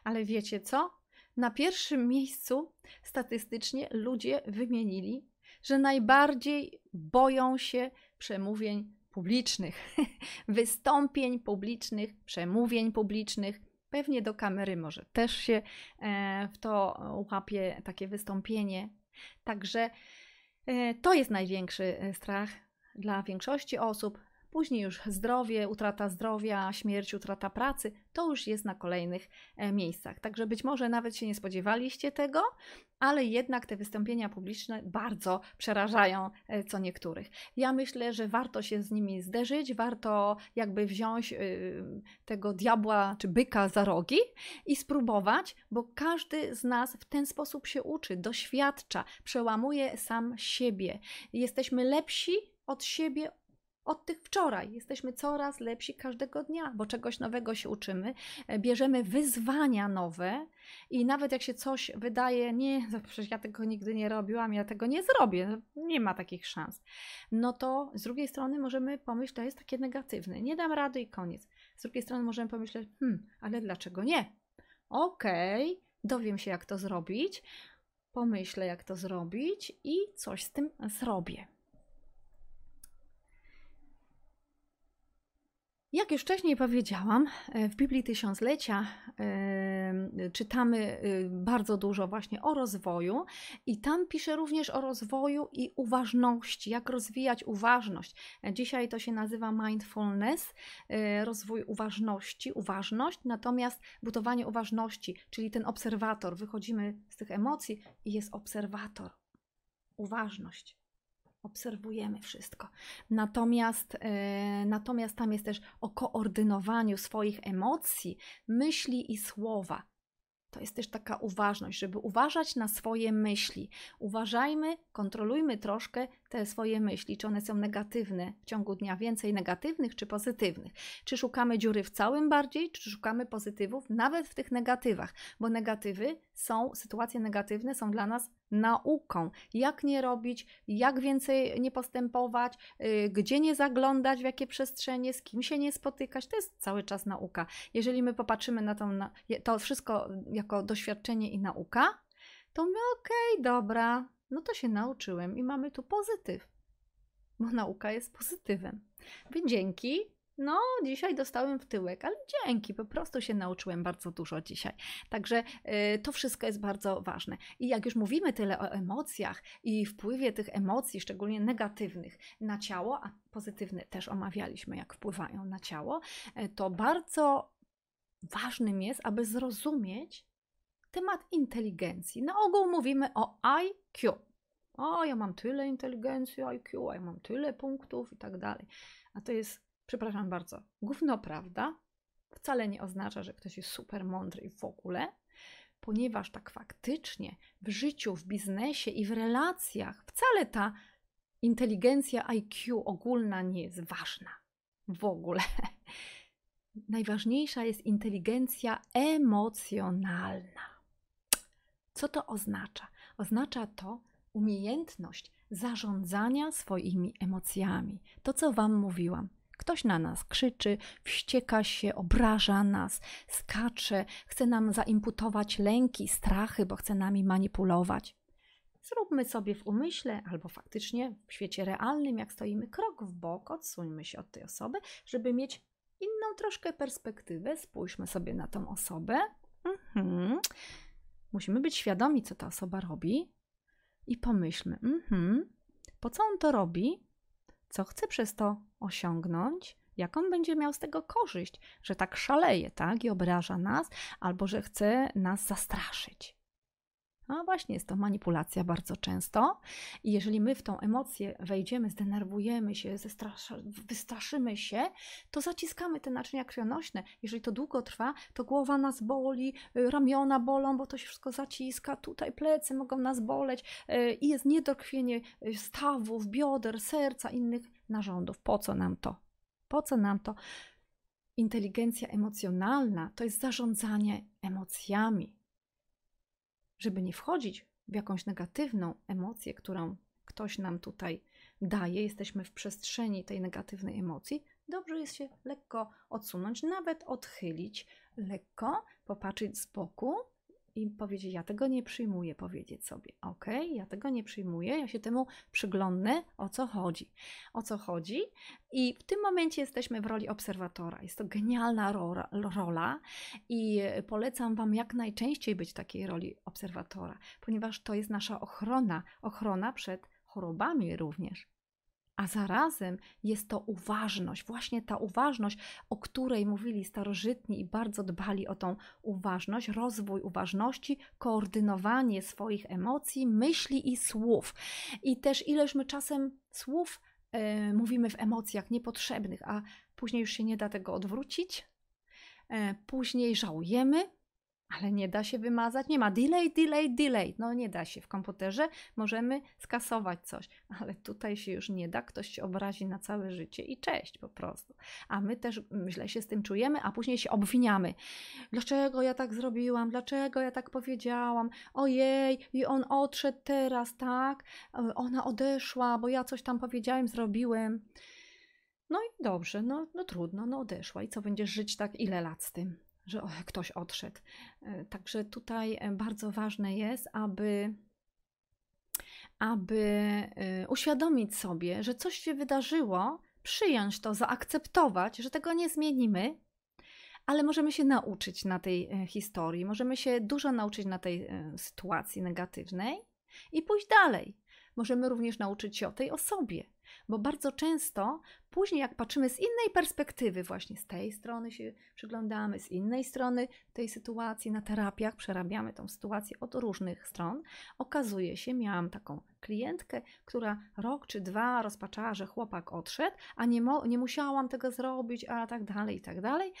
S1: Ale wiecie co? Na pierwszym miejscu statystycznie ludzie wymienili, że najbardziej boją się przemówień publicznych, wystąpień publicznych, przemówień publicznych, Pewnie do kamery może też się e, w to łapie takie wystąpienie. Także e, to jest największy e, strach dla większości osób. Później już zdrowie, utrata zdrowia, śmierć, utrata pracy, to już jest na kolejnych e, miejscach. Także być może nawet się nie spodziewaliście tego, ale jednak te wystąpienia publiczne bardzo przerażają e, co niektórych. Ja myślę, że warto się z nimi zderzyć, warto jakby wziąć e, tego diabła czy byka za rogi i spróbować, bo każdy z nas w ten sposób się uczy, doświadcza, przełamuje sam siebie. Jesteśmy lepsi od siebie od tych wczoraj. Jesteśmy coraz lepsi każdego dnia, bo czegoś nowego się uczymy, e, bierzemy wyzwania nowe i nawet jak się coś wydaje, nie, przecież ja tego nigdy nie robiłam, ja tego nie zrobię, no, nie ma takich szans, no to z drugiej strony możemy pomyśleć, to jest takie negatywne, nie dam rady i koniec. Z drugiej strony możemy pomyśleć, hmm, ale dlaczego nie? Okej, okay, dowiem się, jak to zrobić, pomyślę, jak to zrobić i coś z tym zrobię. Jak już wcześniej powiedziałam, e, w Biblii Tysiąclecia e, czytamy e, bardzo dużo właśnie o rozwoju i tam pisze również o rozwoju i uważności, jak rozwijać uważność. Dzisiaj to się nazywa mindfulness, rozwój uważności, uważność, natomiast budowanie uważności, czyli ten obserwator, wychodzimy z tych emocji i jest obserwator, uważność obserwujemy wszystko. Natomiast, e, natomiast tam jest też o koordynowaniu swoich emocji, myśli i słowa. To jest też taka uważność, żeby uważać na swoje myśli. Uważajmy, kontrolujmy troszkę te swoje myśli, czy one są negatywne w ciągu dnia, więcej negatywnych czy pozytywnych. Czy szukamy dziury w całym bardziej, czy szukamy pozytywów nawet w tych negatywach, bo negatywy są, sytuacje negatywne są dla nas nauką. Jak nie robić, jak więcej nie postępować, yy, gdzie nie zaglądać, w jakie przestrzenie, z kim się nie spotykać. To jest cały czas nauka. Jeżeli my popatrzymy na to, na, to wszystko jako doświadczenie i nauka, to my okej, okay, dobra, no to się nauczyłem i mamy tu pozytyw, bo nauka jest pozytywem. Więc dzięki. No, dzisiaj dostałem w tyłek, ale dzięki, po prostu się nauczyłem bardzo dużo dzisiaj. Także y, to wszystko jest bardzo ważne. I jak już mówimy tyle o emocjach i wpływie tych emocji, szczególnie negatywnych, na ciało, a pozytywne też omawialiśmy, jak wpływają na ciało, y, to bardzo ważnym jest, aby zrozumieć, temat inteligencji. Na ogół mówimy o IQ. O, ja mam tyle inteligencji, IQ, ja mam tyle punktów i tak dalej. A to jest, przepraszam bardzo, gówno prawda. Wcale nie oznacza, że ktoś jest super mądry w ogóle, ponieważ tak faktycznie w życiu, w biznesie i w relacjach wcale ta inteligencja IQ ogólna nie jest ważna. W ogóle. Najważniejsza jest inteligencja emocjonalna. Co to oznacza? Oznacza to umiejętność zarządzania swoimi emocjami. To, co Wam mówiłam. Ktoś na nas krzyczy, wścieka się, obraża nas, skacze, chce nam zaimputować lęki, strachy, bo chce nami manipulować. Zróbmy sobie w umyśle albo faktycznie w świecie realnym, jak stoimy krok w bok, odsuńmy się od tej osoby, żeby mieć inną troszkę perspektywę. Spójrzmy sobie na tą osobę. Mhm. Musimy być świadomi, co ta osoba robi i pomyślmy, mhm, po co on to robi, co chce przez to osiągnąć, jaką będzie miał z tego korzyść, że tak szaleje, tak, i obraża nas, albo że chce nas zastraszyć. No właśnie, jest to manipulacja bardzo często. I jeżeli my w tą emocję wejdziemy, zdenerwujemy się, wystraszymy się, to zaciskamy te naczynia krwionośne. Jeżeli to długo trwa, to głowa nas boli, y, ramiona bolą, bo to się wszystko zaciska, tutaj plecy mogą nas boleć y, i jest niedokrwienie y, stawów, bioder, serca, innych narządów. Po co nam to? Po co nam to? Inteligencja emocjonalna to jest zarządzanie emocjami żeby nie wchodzić w jakąś negatywną emocję, którą ktoś nam tutaj daje, jesteśmy w przestrzeni tej negatywnej emocji, dobrze jest się lekko odsunąć, nawet odchylić, lekko popatrzeć z boku i powiedzieć: Ja tego nie przyjmuję, powiedzieć sobie: OK, ja tego nie przyjmuję, ja się temu przyglądnę, o co chodzi. O co chodzi? I w tym momencie jesteśmy w roli obserwatora. Jest to genialna rola, rola i polecam Wam jak najczęściej być w takiej roli obserwatora, ponieważ to jest nasza ochrona ochrona przed chorobami również a zarazem jest to uważność, właśnie ta uważność, o której mówili starożytni i bardzo dbali o tą uważność, rozwój uważności, koordynowanie swoich emocji, myśli i słów. I też ileż my czasem słów e, mówimy w emocjach niepotrzebnych, a później już się nie da tego odwrócić. E, później żałujemy, ale nie da się wymazać, nie ma delay, delay, delay. No nie da się w komputerze, możemy skasować coś, ale tutaj się już nie da, ktoś się obrazi na całe życie i cześć po prostu. A my też źle się z tym czujemy, a później się obwiniamy. Dlaczego ja tak zrobiłam? Dlaczego ja tak powiedziałam? Ojej, i on odszedł teraz, tak? Ona odeszła, bo ja coś tam powiedziałem, zrobiłem. No i dobrze, no, no trudno, no odeszła. I co, będziesz żyć tak ile lat z tym? Że ktoś odszedł. E, także tutaj e, bardzo ważne jest, aby, aby e, uświadomić sobie, że coś się wydarzyło, przyjąć to, zaakceptować, że tego nie zmienimy, ale możemy się nauczyć na tej historii, możemy się dużo nauczyć na tej sytuacji negatywnej i pójść dalej. Możemy również nauczyć się o tej osobie. Bo bardzo często później, jak patrzymy z innej perspektywy, właśnie z tej strony się przyglądamy, z innej strony tej sytuacji na terapiach, przerabiamy tą sytuację od różnych stron, okazuje się, miałam taką klientkę, która rok czy dwa rozpaczała, że chłopak odszedł, a nie, nie musiałam tego zrobić, a tak dalej, i tak dalej.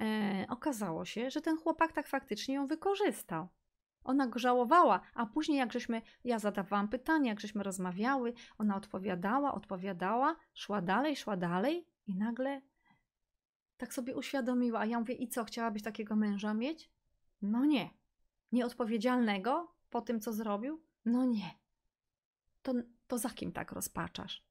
S1: E, okazało się, że ten chłopak tak faktycznie ją wykorzystał. Ona go żałowała, a później jak żeśmy, ja zadawałam pytania, jak żeśmy rozmawiały, ona odpowiadała, odpowiadała, szła dalej, szła dalej i nagle tak sobie uświadomiła, a ja mówię, i co, chciałabyś takiego męża mieć? No nie. Nieodpowiedzialnego po tym, co zrobił? No nie. To, to za kim tak rozpaczasz?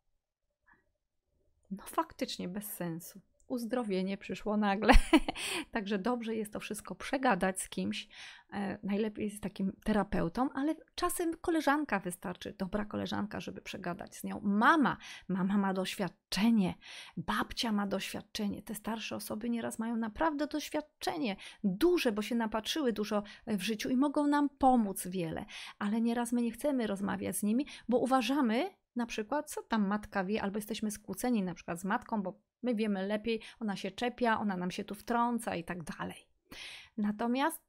S1: No faktycznie bez sensu uzdrowienie przyszło nagle. Także dobrze jest to wszystko przegadać z kimś. E, najlepiej z takim terapeutą, ale czasem koleżanka wystarczy, dobra koleżanka, żeby przegadać z nią. Mama, mama ma doświadczenie, babcia ma doświadczenie. Te starsze osoby nieraz mają naprawdę doświadczenie duże, bo się napatrzyły dużo w życiu i mogą nam pomóc wiele, ale nieraz my nie chcemy rozmawiać z nimi, bo uważamy, na przykład, co tam matka wie, albo jesteśmy skłóceni na przykład z matką, bo My wiemy lepiej, ona się czepia, ona nam się tu wtrąca i tak dalej. Natomiast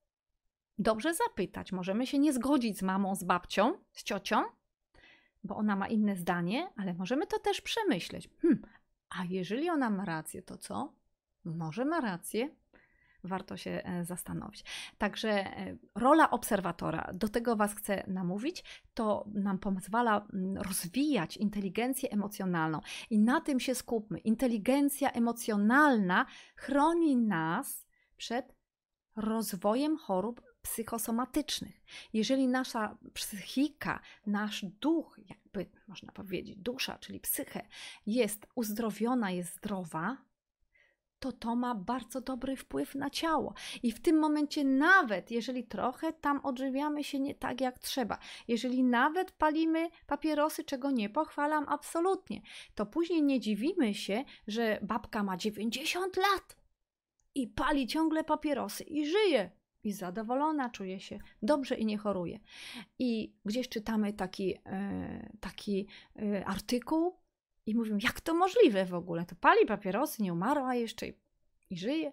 S1: dobrze zapytać, możemy się nie zgodzić z mamą, z babcią, z ciocią, bo ona ma inne zdanie, ale możemy to też przemyśleć. Hmm, a jeżeli ona ma rację, to co? Może ma rację, warto się e, zastanowić. Także e, rola obserwatora, do tego Was chcę namówić, to nam pozwala mm, rozwijać inteligencję emocjonalną i na tym się skupmy. Inteligencja emocjonalna chroni nas przed rozwojem chorób psychosomatycznych. Jeżeli nasza psychika, nasz duch, jakby można powiedzieć, dusza, czyli psychę, jest uzdrowiona, jest zdrowa, to to ma bardzo dobry wpływ na ciało. I w tym momencie, nawet jeżeli trochę tam odżywiamy się nie tak jak trzeba, jeżeli nawet palimy papierosy, czego nie pochwalam absolutnie, to później nie dziwimy się, że babka ma 90 lat i pali ciągle papierosy i żyje. I zadowolona czuje się dobrze i nie choruje. I gdzieś czytamy taki, e, taki e, artykuł, i mówią, jak to możliwe w ogóle? To pali papierosy, nie umarła jeszcze i, i żyje.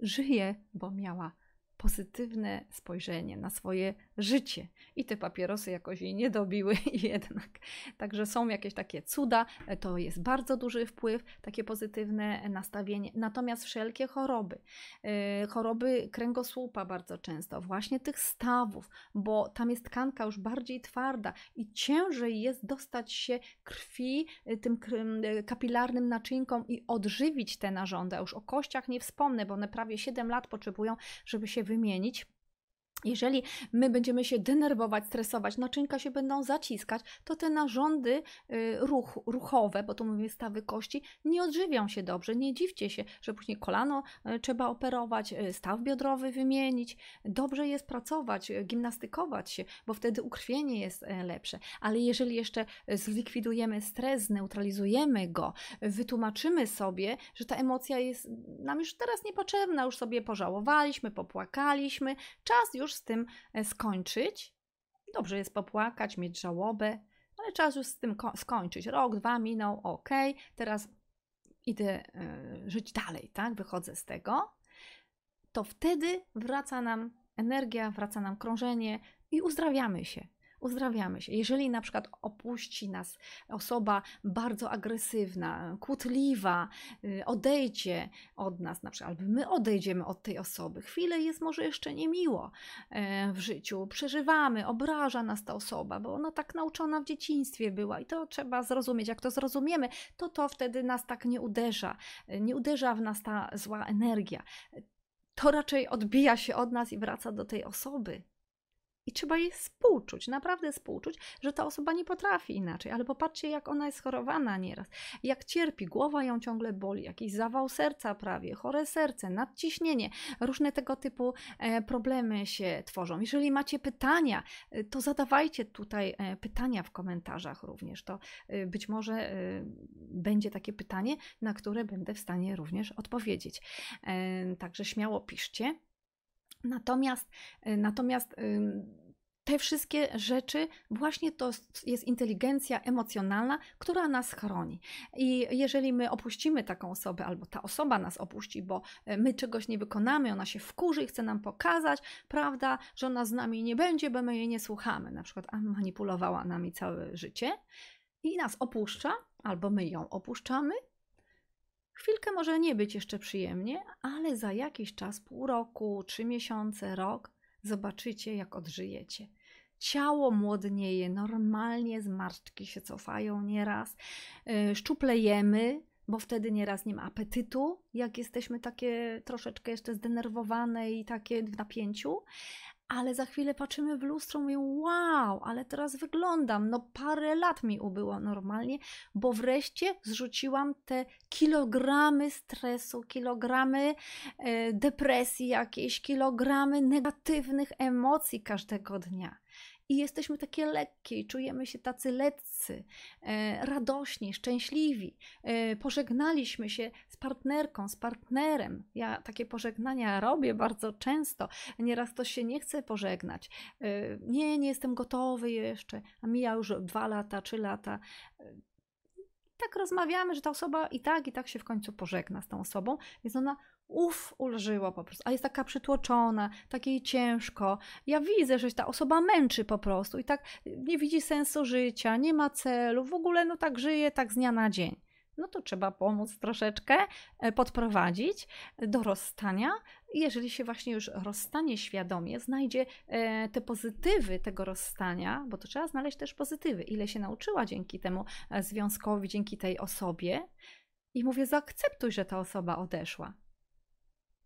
S1: Żyje, bo miała pozytywne spojrzenie na swoje życie. I te papierosy jakoś jej nie dobiły jednak. Także są jakieś takie cuda, to jest bardzo duży wpływ, takie pozytywne nastawienie. Natomiast wszelkie choroby, yy, choroby kręgosłupa bardzo często, właśnie tych stawów, bo tam jest tkanka już bardziej twarda i ciężej jest dostać się krwi y, tym y, kapilarnym naczynkom i odżywić te narządy. już o kościach nie wspomnę, bo one prawie 7 lat potrzebują, żeby się wymienić. Jeżeli my będziemy się denerwować, stresować, naczynka się będą zaciskać, to te narządy y, ruch, ruchowe, bo to mówimy stawy kości, nie odżywią się dobrze. Nie dziwcie się, że później kolano y, trzeba operować, y, staw biodrowy wymienić. Dobrze jest pracować, gimnastykować się, bo wtedy ukrwienie jest lepsze. Ale jeżeli jeszcze zlikwidujemy stres, zneutralizujemy go, wytłumaczymy sobie, że ta emocja jest nam już teraz niepotrzebna, już sobie pożałowaliśmy, popłakaliśmy, czas już już z tym e, skończyć. Dobrze jest popłakać, mieć żałobę, ale czas już z tym skończyć. Rok, dwa minął, ok, teraz idę y, żyć dalej, tak? Wychodzę z tego. To wtedy wraca nam energia, wraca nam krążenie i uzdrawiamy się uzdrawiamy się. Jeżeli na przykład opuści nas osoba bardzo agresywna, kłótliwa, y, odejdzie od nas, na przykład, albo my odejdziemy od tej osoby, chwilę jest może jeszcze niemiło e, w życiu, przeżywamy, obraża nas ta osoba, bo ona tak nauczona w dzieciństwie była i to trzeba zrozumieć. Jak to zrozumiemy, to to wtedy nas tak nie uderza, nie uderza w nas ta zła energia. To raczej odbija się od nas i wraca do tej osoby. I trzeba jej współczuć, naprawdę współczuć, że ta osoba nie potrafi inaczej. Ale popatrzcie, jak ona jest chorowana nieraz, jak cierpi, głowa ją ciągle boli, jakiś zawał serca prawie, chore serce, nadciśnienie, różne tego typu e, problemy się tworzą. Jeżeli macie pytania, e, to zadawajcie tutaj e, pytania w komentarzach również. To być może będzie takie pytanie, na które będę w stanie również odpowiedzieć. Także śmiało piszcie. Natomiast, y, natomiast te wszystkie rzeczy, właśnie to jest inteligencja emocjonalna, która nas chroni. I jeżeli my opuścimy taką osobę, albo ta osoba nas opuści, bo e, my czegoś nie wykonamy, ona się wkurzy i chce nam pokazać, prawda, że ona z nami nie będzie, bo my jej nie słuchamy, na przykład manipulowała nami całe życie i nas opuszcza, albo my ją opuszczamy, Chwilkę może nie być jeszcze przyjemnie, ale za jakiś czas, pół roku, trzy miesiące, rok, zobaczycie, jak odżyjecie. Ciało młodnieje, normalnie zmarszczki się cofają nieraz, yy, szczuplejemy, bo wtedy nieraz nie ma apetytu, jak jesteśmy takie troszeczkę jeszcze zdenerwowane i takie w napięciu, ale za chwilę patrzymy w lustro, mówię, wow, ale teraz wyglądam, no parę lat mi ubyło normalnie, bo wreszcie zrzuciłam te kilogramy stresu, kilogramy e, depresji jakieś, kilogramy negatywnych emocji każdego dnia i jesteśmy takie lekkie, czujemy się tacy letcy, e, radośni, szczęśliwi. E, pożegnaliśmy się z partnerką, z partnerem. Ja takie pożegnania robię bardzo często. Nieraz ktoś się nie chce pożegnać. E, nie, nie jestem gotowy jeszcze, a mija już dwa lata, trzy lata tak rozmawiamy, że ta osoba i tak, i tak się w końcu pożegna z tą osobą, więc ona uff, ulżyło po prostu, a jest taka przytłoczona, takiej ciężko. Ja widzę, że ta osoba męczy po prostu i tak nie widzi sensu życia, nie ma celu, w ogóle no tak żyje, tak z dnia na dzień. No to trzeba pomóc troszeczkę, e, podprowadzić do rozstania. Jeżeli się właśnie już rozstanie świadomie, znajdzie e, te pozytywy tego rozstania, bo to trzeba znaleźć też pozytywy, ile się nauczyła dzięki temu e, związkowi, dzięki tej osobie. I mówię, zaakceptuj, że ta osoba odeszła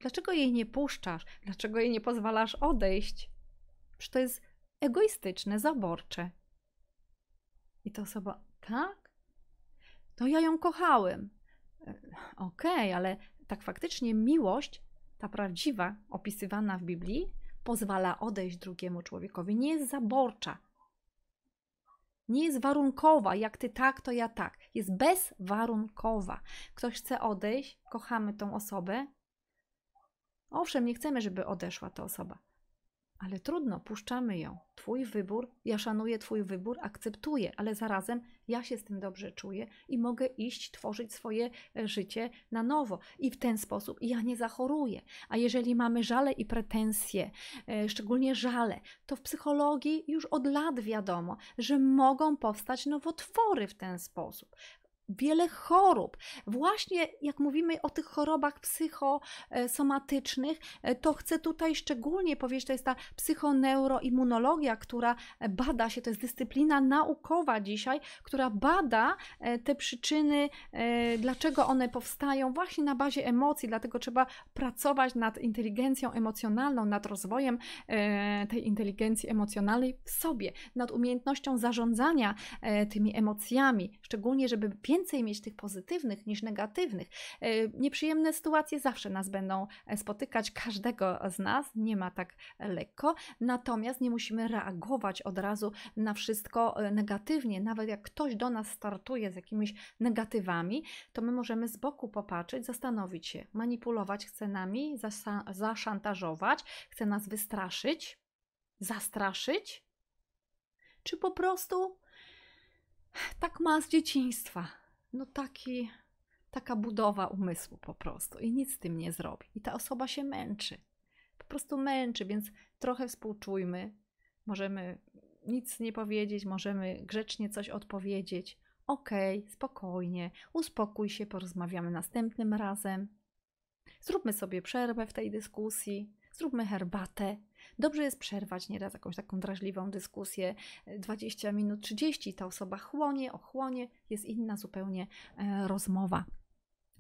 S1: Dlaczego jej nie puszczasz? Dlaczego jej nie pozwalasz odejść? Przecież to jest egoistyczne, zaborcze. I ta osoba, tak? To ja ją kochałem. E, okej, okay, ale tak faktycznie miłość, ta prawdziwa, opisywana w Biblii, pozwala odejść drugiemu człowiekowi. Nie jest zaborcza. Nie jest warunkowa, jak ty tak, to ja tak. Jest bezwarunkowa. Ktoś chce odejść, kochamy tą osobę, Owszem, nie chcemy, żeby odeszła ta osoba, ale trudno, puszczamy ją. Twój wybór, ja szanuję Twój wybór, akceptuję, ale zarazem ja się z tym dobrze czuję i mogę iść, tworzyć swoje e, życie na nowo. I w ten sposób ja nie zachoruję. A jeżeli mamy żale i pretensje, e, szczególnie żale, to w psychologii już od lat wiadomo, że mogą powstać nowotwory w ten sposób wiele chorób. Właśnie jak mówimy o tych chorobach psychosomatycznych, e, to chcę tutaj szczególnie powiedzieć, to jest ta psychoneuroimmunologia, która bada się, to jest dyscyplina naukowa dzisiaj, która bada e, te przyczyny, e, dlaczego one powstają właśnie na bazie emocji, dlatego trzeba pracować nad inteligencją emocjonalną, nad rozwojem tej inteligencji emocjonalnej w sobie, nad umiejętnością zarządzania tymi emocjami, szczególnie żeby więcej mieć tych pozytywnych niż negatywnych. E, nieprzyjemne sytuacje zawsze nas będą e, spotykać, każdego z nas, nie ma tak lekko, natomiast nie musimy reagować od razu na wszystko e, negatywnie. Nawet jak ktoś do nas startuje z jakimiś negatywami, to my możemy z boku popatrzeć, zastanowić się, manipulować chce nami, zaszantażować, chce nas wystraszyć, zastraszyć, czy po prostu tak ma z dzieciństwa no taki, taka budowa umysłu po prostu i nic z tym nie zrobi. I ta osoba się męczy. Po prostu męczy, więc trochę współczujmy. Możemy nic nie powiedzieć, możemy grzecznie coś odpowiedzieć. Okej, okay, spokojnie, uspokój się, porozmawiamy następnym razem. Zróbmy sobie przerwę w tej dyskusji, zróbmy herbatę, Dobrze jest przerwać nieraz jakąś taką drażliwą dyskusję, 20 minut, 30, ta osoba chłonie, ochłonie, jest inna zupełnie e, rozmowa.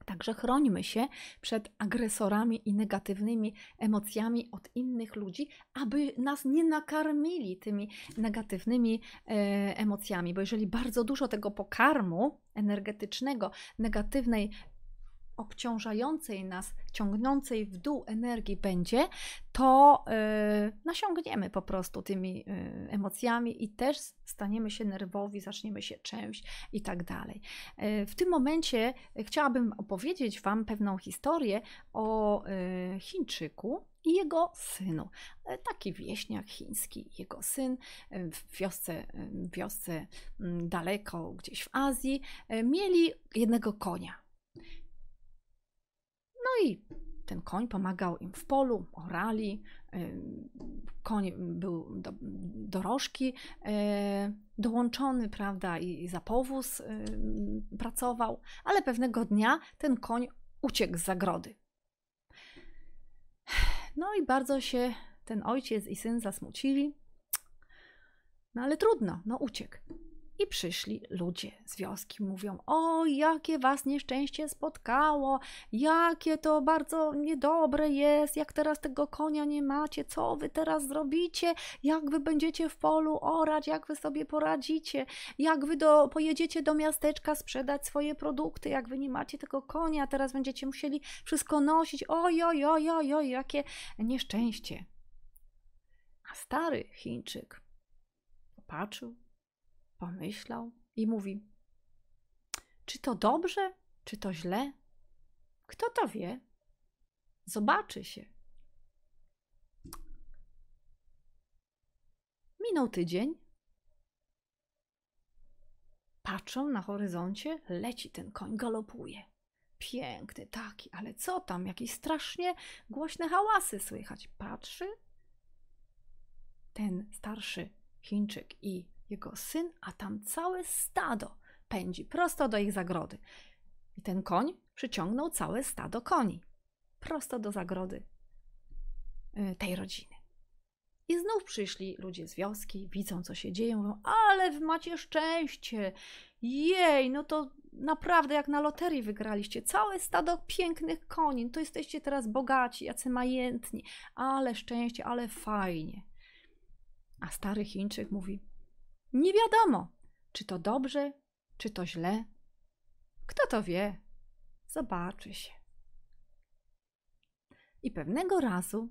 S1: Także chrońmy się przed agresorami i negatywnymi emocjami od innych ludzi, aby nas nie nakarmili tymi negatywnymi e, emocjami, bo jeżeli bardzo dużo tego pokarmu energetycznego, negatywnej obciążającej nas, ciągnącej w dół energii będzie, to yy, nasiągniemy po prostu tymi yy, emocjami i też staniemy się nerwowi, zaczniemy się czymś i tak dalej. Yy, w tym momencie chciałabym opowiedzieć Wam pewną historię o y, Chińczyku, i jego synu. E, taki wieśniak chiński, jego syn w wiosce, wiosce mm, daleko gdzieś w Azji mieli jednego konia. No i ten koń pomagał im w polu, orali, koń był do, dorożki e, dołączony, prawda, i za powóz pracował, ale pewnego dnia ten koń uciekł z zagrody. No i bardzo się ten ojciec i syn zasmucili. No ale trudno, no uciekł. I przyszli ludzie z wioski, mówią: O, jakie was nieszczęście spotkało, jakie to bardzo niedobre jest, jak teraz tego konia nie macie, co wy teraz zrobicie, jak wy będziecie w polu orać, jak wy sobie poradzicie, jak wy do, pojedziecie do miasteczka sprzedać swoje produkty, jak wy nie macie tego konia, teraz będziecie musieli wszystko nosić. Oj, oj, oj, oj, oj jakie nieszczęście. A stary Chińczyk popatrzył pomyślał i mówi: Czy to dobrze, czy to źle? Kto to wie? Zobaczy się. Minął tydzień. Patrzą na horyzoncie, leci ten koń, galopuje. Piękny taki, ale co tam? Jakieś strasznie głośne hałasy słychać. Patrzy. Ten starszy Chińczyk i jego syn, a tam całe stado pędzi prosto do ich zagrody. I ten koń przyciągnął całe stado koni prosto do zagrody y, tej rodziny. I znów przyszli ludzie z wioski, widzą co się dzieje, mówią: Ale wy macie szczęście! Jej, no to naprawdę jak na loterii wygraliście. Całe stado pięknych koni, to jesteście teraz bogaci, jacy majętni, ale szczęście, ale fajnie. A stary Chińczyk mówi: nie wiadomo, czy to dobrze, czy to źle. Kto to wie? Zobaczy się. I pewnego razu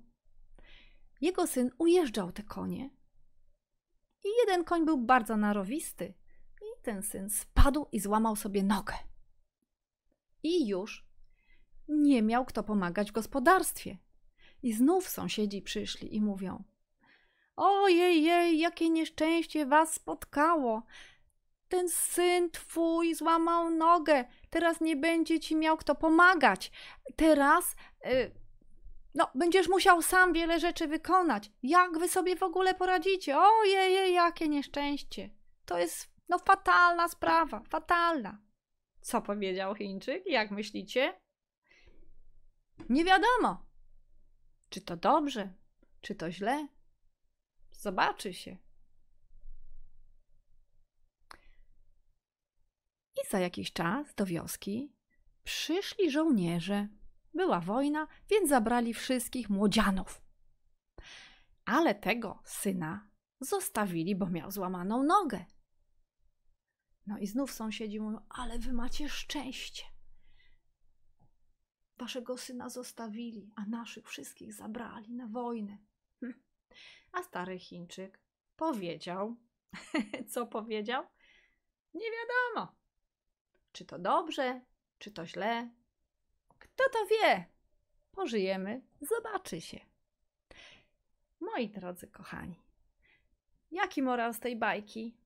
S1: jego syn ujeżdżał te konie. I jeden koń był bardzo narowisty, i ten syn spadł i złamał sobie nogę. I już nie miał kto pomagać w gospodarstwie. I znów sąsiedzi przyszli i mówią: Ojej, jej, jakie nieszczęście was spotkało. Ten syn twój złamał nogę. Teraz nie będzie ci miał kto pomagać. Teraz. Yy, no, będziesz musiał sam wiele rzeczy wykonać. Jak wy sobie w ogóle poradzicie? Ojej, jakie nieszczęście. To jest, no, fatalna sprawa, fatalna. Co powiedział Chińczyk? Jak myślicie? Nie wiadomo, czy to dobrze, czy to źle. Zobaczy się. I za jakiś czas do wioski przyszli żołnierze. Była wojna, więc zabrali wszystkich młodzianów. Ale tego syna zostawili, bo miał złamaną nogę. No i znów sąsiedzi mówią, ale wy macie szczęście. Waszego syna zostawili, a naszych wszystkich zabrali na wojnę. A stary Chińczyk powiedział, co powiedział? Nie wiadomo, czy to dobrze, czy to źle. Kto to wie? Pożyjemy, zobaczy się. Moi drodzy kochani, jaki morał z tej bajki?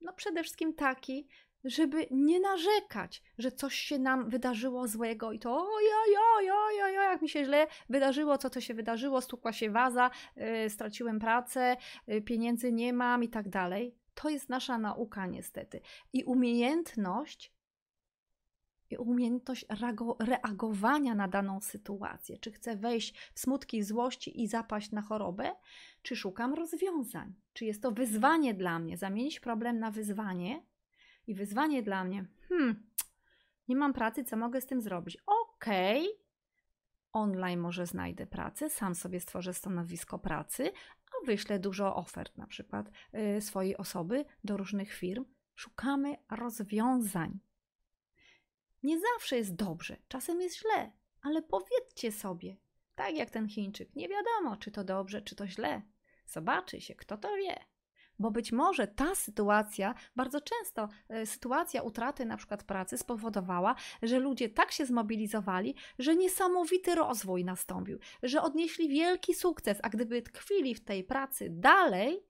S1: No przede wszystkim taki, żeby nie narzekać, że coś się nam wydarzyło złego i to oj, oj, oj, oj, oj, jak mi się źle wydarzyło, co to się wydarzyło, stukła się waza, yy, straciłem pracę, yy, pieniędzy nie mam i tak dalej. To jest nasza nauka niestety. I umiejętność i umiejętność reagowania na daną sytuację. Czy chcę wejść w smutki, złości i zapaść na chorobę, czy szukam rozwiązań? Czy jest to wyzwanie dla mnie? Zamienić problem na wyzwanie i wyzwanie dla mnie, hmm, nie mam pracy, co mogę z tym zrobić? Okej, okay. online może znajdę pracę, sam sobie stworzę stanowisko pracy, a wyślę dużo ofert, na przykład yy, swojej osoby do różnych firm. Szukamy rozwiązań. Nie zawsze jest dobrze, czasem jest źle, ale powiedzcie sobie, tak jak ten Chińczyk, nie wiadomo, czy to dobrze, czy to źle. Zobaczy się, kto to wie. Bo być może ta sytuacja, bardzo często e, sytuacja utraty na przykład pracy spowodowała, że ludzie tak się zmobilizowali, że niesamowity rozwój nastąpił, że odnieśli wielki sukces, a gdyby tkwili w tej pracy dalej,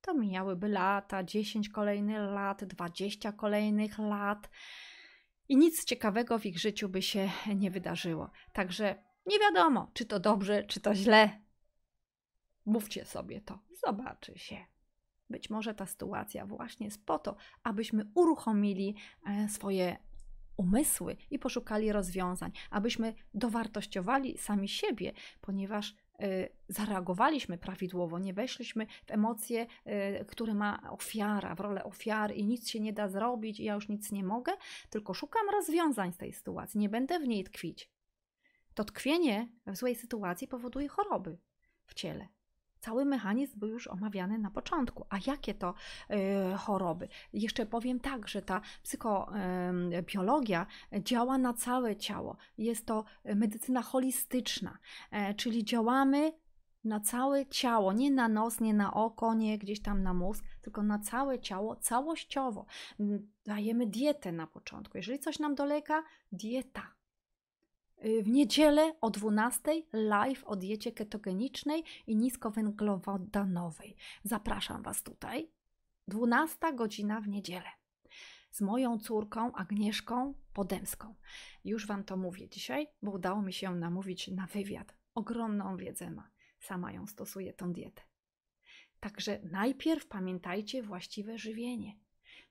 S1: to mijałyby lata, 10 kolejnych lat, 20 kolejnych lat i nic ciekawego w ich życiu by się nie wydarzyło. Także nie wiadomo, czy to dobrze, czy to źle. Mówcie sobie to, zobaczy się. Być może ta sytuacja właśnie jest po to, abyśmy uruchomili e, swoje umysły i poszukali rozwiązań, abyśmy dowartościowali sami siebie, ponieważ y, zareagowaliśmy prawidłowo, nie weszliśmy w emocje, y, które ma ofiara, w rolę ofiary i nic się nie da zrobić i ja już nic nie mogę, tylko szukam rozwiązań z tej sytuacji, nie będę w niej tkwić. To tkwienie w złej sytuacji powoduje choroby w ciele. Cały mechanizm był już omawiany na początku. A jakie to y, choroby? Jeszcze powiem tak, że ta psychobiologia y, działa na całe ciało. Jest to medycyna holistyczna, y, czyli działamy na całe ciało, nie na nos, nie na oko, nie gdzieś tam na mózg, tylko na całe ciało, całościowo. Dajemy dietę na początku. Jeżeli coś nam dolega, dieta w niedzielę o 12 live o diecie ketogenicznej i niskowęglowodanowej. Zapraszam Was tutaj. 12 godzina w niedzielę. Z moją córką Agnieszką Podemską. Już Wam to mówię dzisiaj, bo udało mi się namówić na wywiad. Ogromną wiedzę ma. Sama ją stosuje, tą dietę. Także najpierw pamiętajcie właściwe żywienie.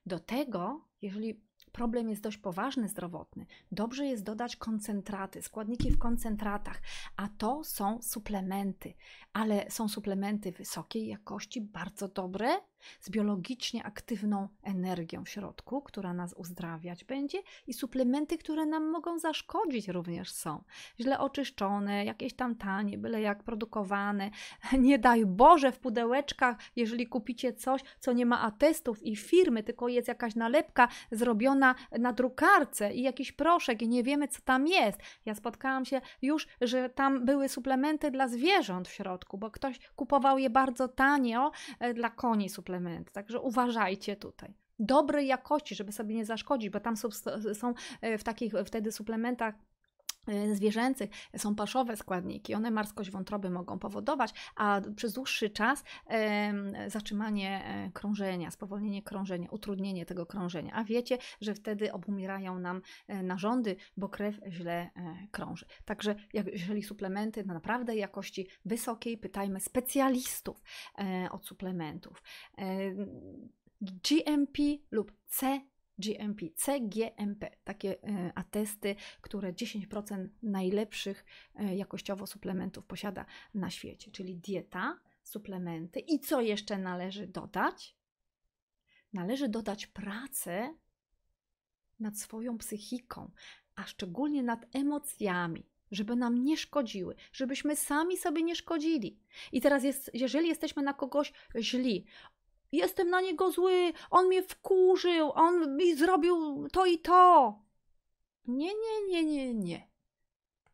S1: Do tego, jeżeli problem jest dość poważny zdrowotny, dobrze jest dodać koncentraty, składniki w koncentratach, a to są suplementy, ale są suplementy wysokiej jakości, bardzo dobre, z biologicznie aktywną energią w środku, która nas uzdrawiać będzie, i suplementy, które nam mogą zaszkodzić, również są. Źle oczyszczone, jakieś tam tanie, byle jak produkowane. Nie daj Boże w pudełeczkach, jeżeli kupicie coś, co nie ma atestów i firmy, tylko jest jakaś nalepka zrobiona na drukarce i jakiś proszek, i nie wiemy, co tam jest. Ja spotkałam się już, że tam były suplementy dla zwierząt w środku, bo ktoś kupował je bardzo tanio e, dla koni suplementy suplementy. Także uważajcie tutaj. Dobrej jakości, żeby sobie nie zaszkodzić, bo tam są, są e, w takich wtedy suplementach zwierzęcych są paszowe składniki, one marskość wątroby mogą powodować, a przez dłuższy czas e, zatrzymanie e, krążenia, spowolnienie krążenia, utrudnienie tego krążenia. A wiecie, że wtedy obumierają nam narządy, bo krew źle e, krąży. Także jeżeli suplementy na naprawdę jakości wysokiej, pytajmy specjalistów e, od suplementów. GMP lub C GMP, CGMP, takie e, atesty, które 10% najlepszych e, jakościowo suplementów posiada na świecie, czyli dieta, suplementy i co jeszcze należy dodać? Należy dodać pracę nad swoją psychiką, a szczególnie nad emocjami, żeby nam nie szkodziły, żebyśmy sami sobie nie szkodzili. I teraz, jest, jeżeli jesteśmy na kogoś źli, Jestem na niego zły, on mnie wkurzył, on mi zrobił to i to. Nie, nie, nie, nie, nie.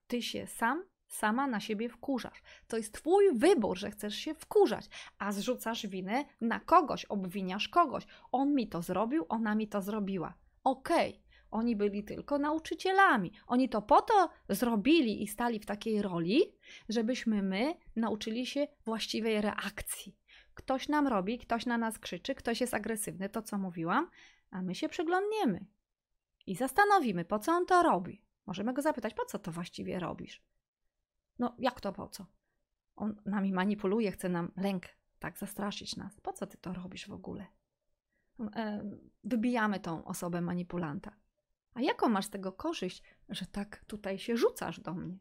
S1: Ty się sam, sama na siebie wkurzasz. To jest Twój wybór, że chcesz się wkurzać, a zrzucasz winę na kogoś, obwiniasz kogoś. On mi to zrobił, ona mi to zrobiła. Okej, okay. oni byli tylko nauczycielami. Oni to po to zrobili i stali w takiej roli, żebyśmy my nauczyli się właściwej reakcji. Ktoś nam robi, ktoś na nas krzyczy, ktoś jest agresywny, to co mówiłam, a my się przyglądniemy i zastanowimy, po co on to robi. Możemy go zapytać, po co to właściwie robisz? No, jak to po co? On nami manipuluje, chce nam lęk, tak, zastraszyć nas. Po co ty to robisz w ogóle? E, wybijamy tą osobę manipulanta. A jaką masz z tego korzyść, że tak tutaj się rzucasz do mnie?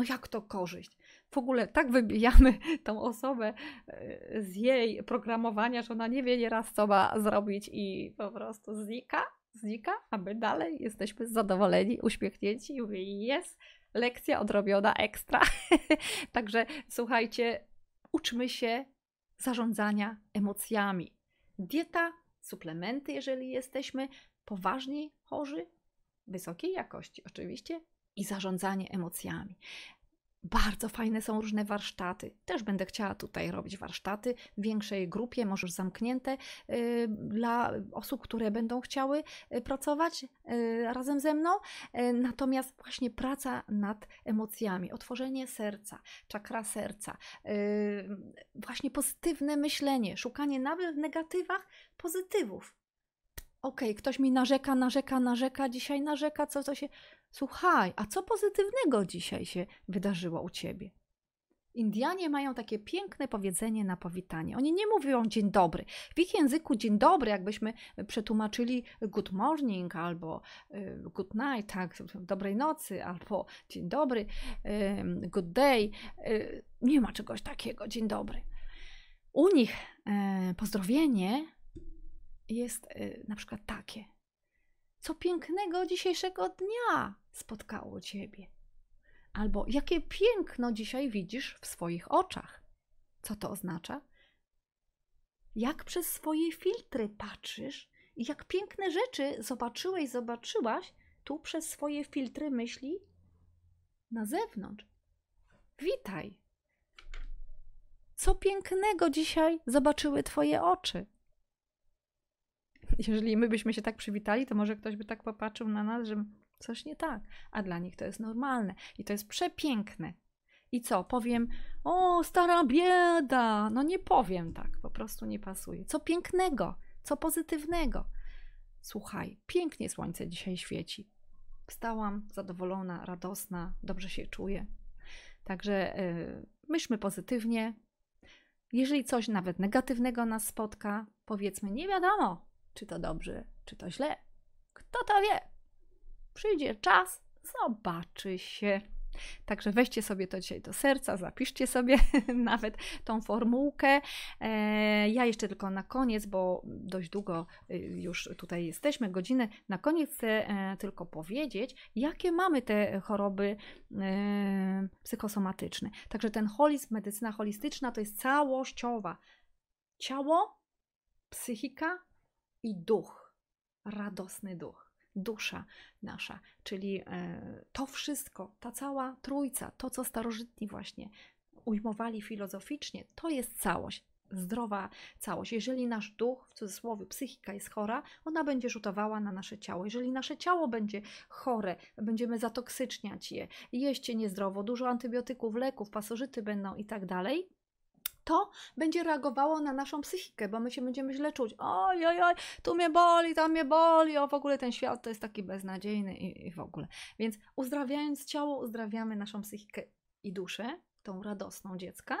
S1: No jak to korzyść? W ogóle tak wybijamy tą osobę e, z jej programowania, że ona nie wie nieraz, co ma zrobić i po prostu znika, znika, a my dalej jesteśmy zadowoleni, uśmiechnięci i mówię, jest, lekcja odrobiona ekstra. Także słuchajcie, uczmy się zarządzania emocjami. Dieta, suplementy, jeżeli jesteśmy poważni chorzy, wysokiej jakości oczywiście i zarządzanie emocjami. Bardzo fajne są różne warsztaty. Też będę chciała tutaj robić warsztaty w większej grupie, może już zamknięte, y, dla osób, które będą chciały y, pracować y, razem ze mną. Natomiast właśnie praca nad emocjami, otworzenie serca, czakra serca, właśnie pozytywne myślenie, szukanie nawet w negatywach pozytywów. Okej, okay, ktoś mi narzeka, narzeka, narzeka, dzisiaj narzeka, co to się Słuchaj, a co pozytywnego dzisiaj się wydarzyło u ciebie? Indianie mają takie piękne powiedzenie na powitanie. Oni nie mówią dzień dobry. W ich języku dzień dobry, jakbyśmy przetłumaczyli good morning albo y, good night, tak, dobrej nocy, albo dzień dobry, good day. Y, nie ma czegoś takiego, dzień dobry. U nich e, pozdrowienie jest y, na przykład takie. Co pięknego dzisiejszego dnia spotkało ciebie? Albo jakie piękno dzisiaj widzisz w swoich oczach? Co to oznacza? Jak przez swoje filtry patrzysz i jak piękne rzeczy zobaczyłeś, zobaczyłaś tu przez swoje filtry myśli na zewnątrz. Witaj. Co pięknego dzisiaj zobaczyły Twoje oczy? jeżeli my byśmy się tak przywitali, to może ktoś by tak popatrzył na nas, że coś nie tak, a dla nich to jest normalne i to jest przepiękne. I co, powiem, o, stara bieda. No nie powiem tak, po prostu nie pasuje. Co pięknego, co pozytywnego. Słuchaj, pięknie słońce dzisiaj świeci. Wstałam zadowolona, radosna, dobrze się czuję. Także yy, myślmy pozytywnie. Jeżeli coś nawet negatywnego nas spotka, powiedzmy, nie wiadomo, czy to dobrze, czy to źle. Kto to wie? Przyjdzie czas, zobaczy się. Także weźcie sobie to dzisiaj do serca, zapiszcie sobie nawet tą formułkę. E, ja jeszcze tylko na koniec, bo dość długo y, już tutaj jesteśmy, godzinę. Na koniec chcę e, tylko powiedzieć, jakie mamy te choroby e, psychosomatyczne. Także ten holizm, medycyna holistyczna to jest całościowa. Ciało, psychika, i duch, radosny duch, dusza nasza, czyli e, to wszystko, ta cała trójca, to co starożytni właśnie ujmowali filozoficznie, to jest całość, zdrowa całość. Jeżeli nasz duch, w cudzysłowie psychika jest chora, ona będzie rzutowała na nasze ciało. Jeżeli nasze ciało będzie chore, będziemy zatoksyczniać je, jeść je niezdrowo, dużo antybiotyków, leków, pasożyty będą i tak dalej, to będzie reagowało na naszą psychikę, bo my się będziemy źle czuć. Oj, oj, oj, tu mnie boli, tam mnie boli, o w ogóle ten świat to jest taki beznadziejny i, i w ogóle. Więc uzdrawiając ciało, uzdrawiamy naszą psychikę i duszę, tą radosną dziecka,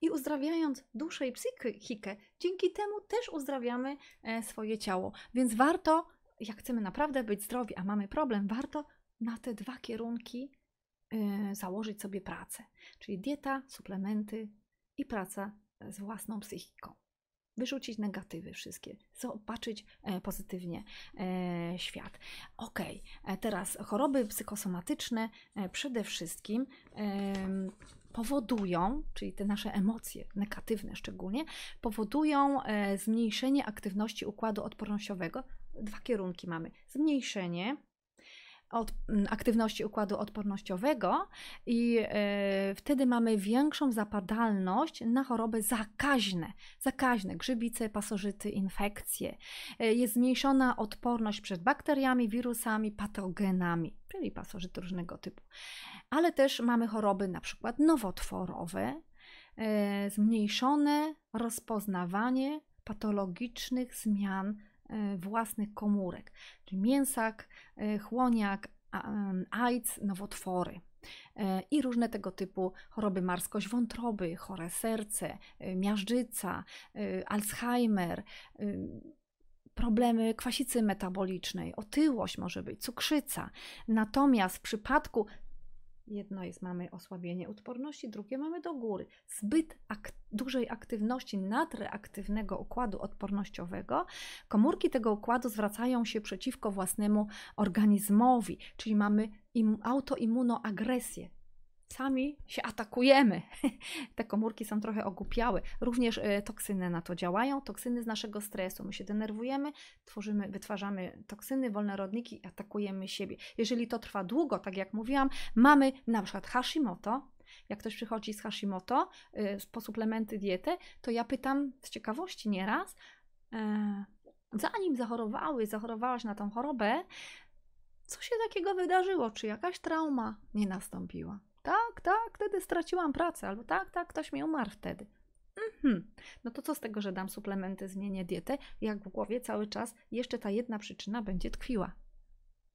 S1: i uzdrawiając duszę i psychikę, dzięki temu też uzdrawiamy e, swoje ciało. Więc warto, jak chcemy naprawdę być zdrowi, a mamy problem, warto na te dwa kierunki e, założyć sobie pracę. Czyli dieta, suplementy, i praca z własną psychiką. Wyrzucić negatywy wszystkie, zobaczyć e, pozytywnie e, świat. Ok, e, teraz choroby psychosomatyczne przede wszystkim powodują, czyli te nasze emocje negatywne szczególnie, powodują zmniejszenie aktywności układu odpornościowego. Dwa kierunki mamy: zmniejszenie od, mm, aktywności układu odpornościowego i y, wtedy mamy większą zapadalność na choroby zakaźne, zakaźne, grzybice, pasożyty, infekcje. Y, jest zmniejszona odporność przed bakteriami, wirusami, patogenami, czyli pasożyty różnego typu. Ale też mamy choroby na przykład nowotworowe, y, zmniejszone rozpoznawanie patologicznych zmian E, własnych komórek, czyli mięsak, e, chłoniak, AIDS, nowotwory e, i różne tego typu choroby marskość wątroby, chore serce, miażdżyca, Alzheimer, problemy kwasicy metabolicznej, otyłość może być, cukrzyca. Natomiast w przypadku Jedno jest, mamy osłabienie odporności, drugie mamy do góry. Zbyt ak dużej aktywności nadreaktywnego układu odpornościowego, komórki tego układu zwracają się przeciwko własnemu organizmowi, czyli mamy autoimmunoagresję. Sami się atakujemy. Te komórki są trochę ogłupiałe. Również e, toksyny na to działają, toksyny z naszego stresu. My się denerwujemy, tworzymy, wytwarzamy toksyny, wolne rodniki atakujemy siebie. Jeżeli to trwa długo, tak jak mówiłam, mamy na przykład Hashimoto, jak ktoś przychodzi z Hashimoto e, po suplementy diety, to ja pytam z ciekawości nieraz, e, zanim zachorowały, zachorowałaś na tą chorobę, co się takiego wydarzyło? Czy jakaś trauma nie nastąpiła? Tak, tak, wtedy straciłam pracę, albo tak, tak, ktoś mi umarł wtedy. Mhm. No to co z tego, że dam suplementy, zmienię dietę, jak w głowie cały czas jeszcze ta jedna przyczyna będzie tkwiła.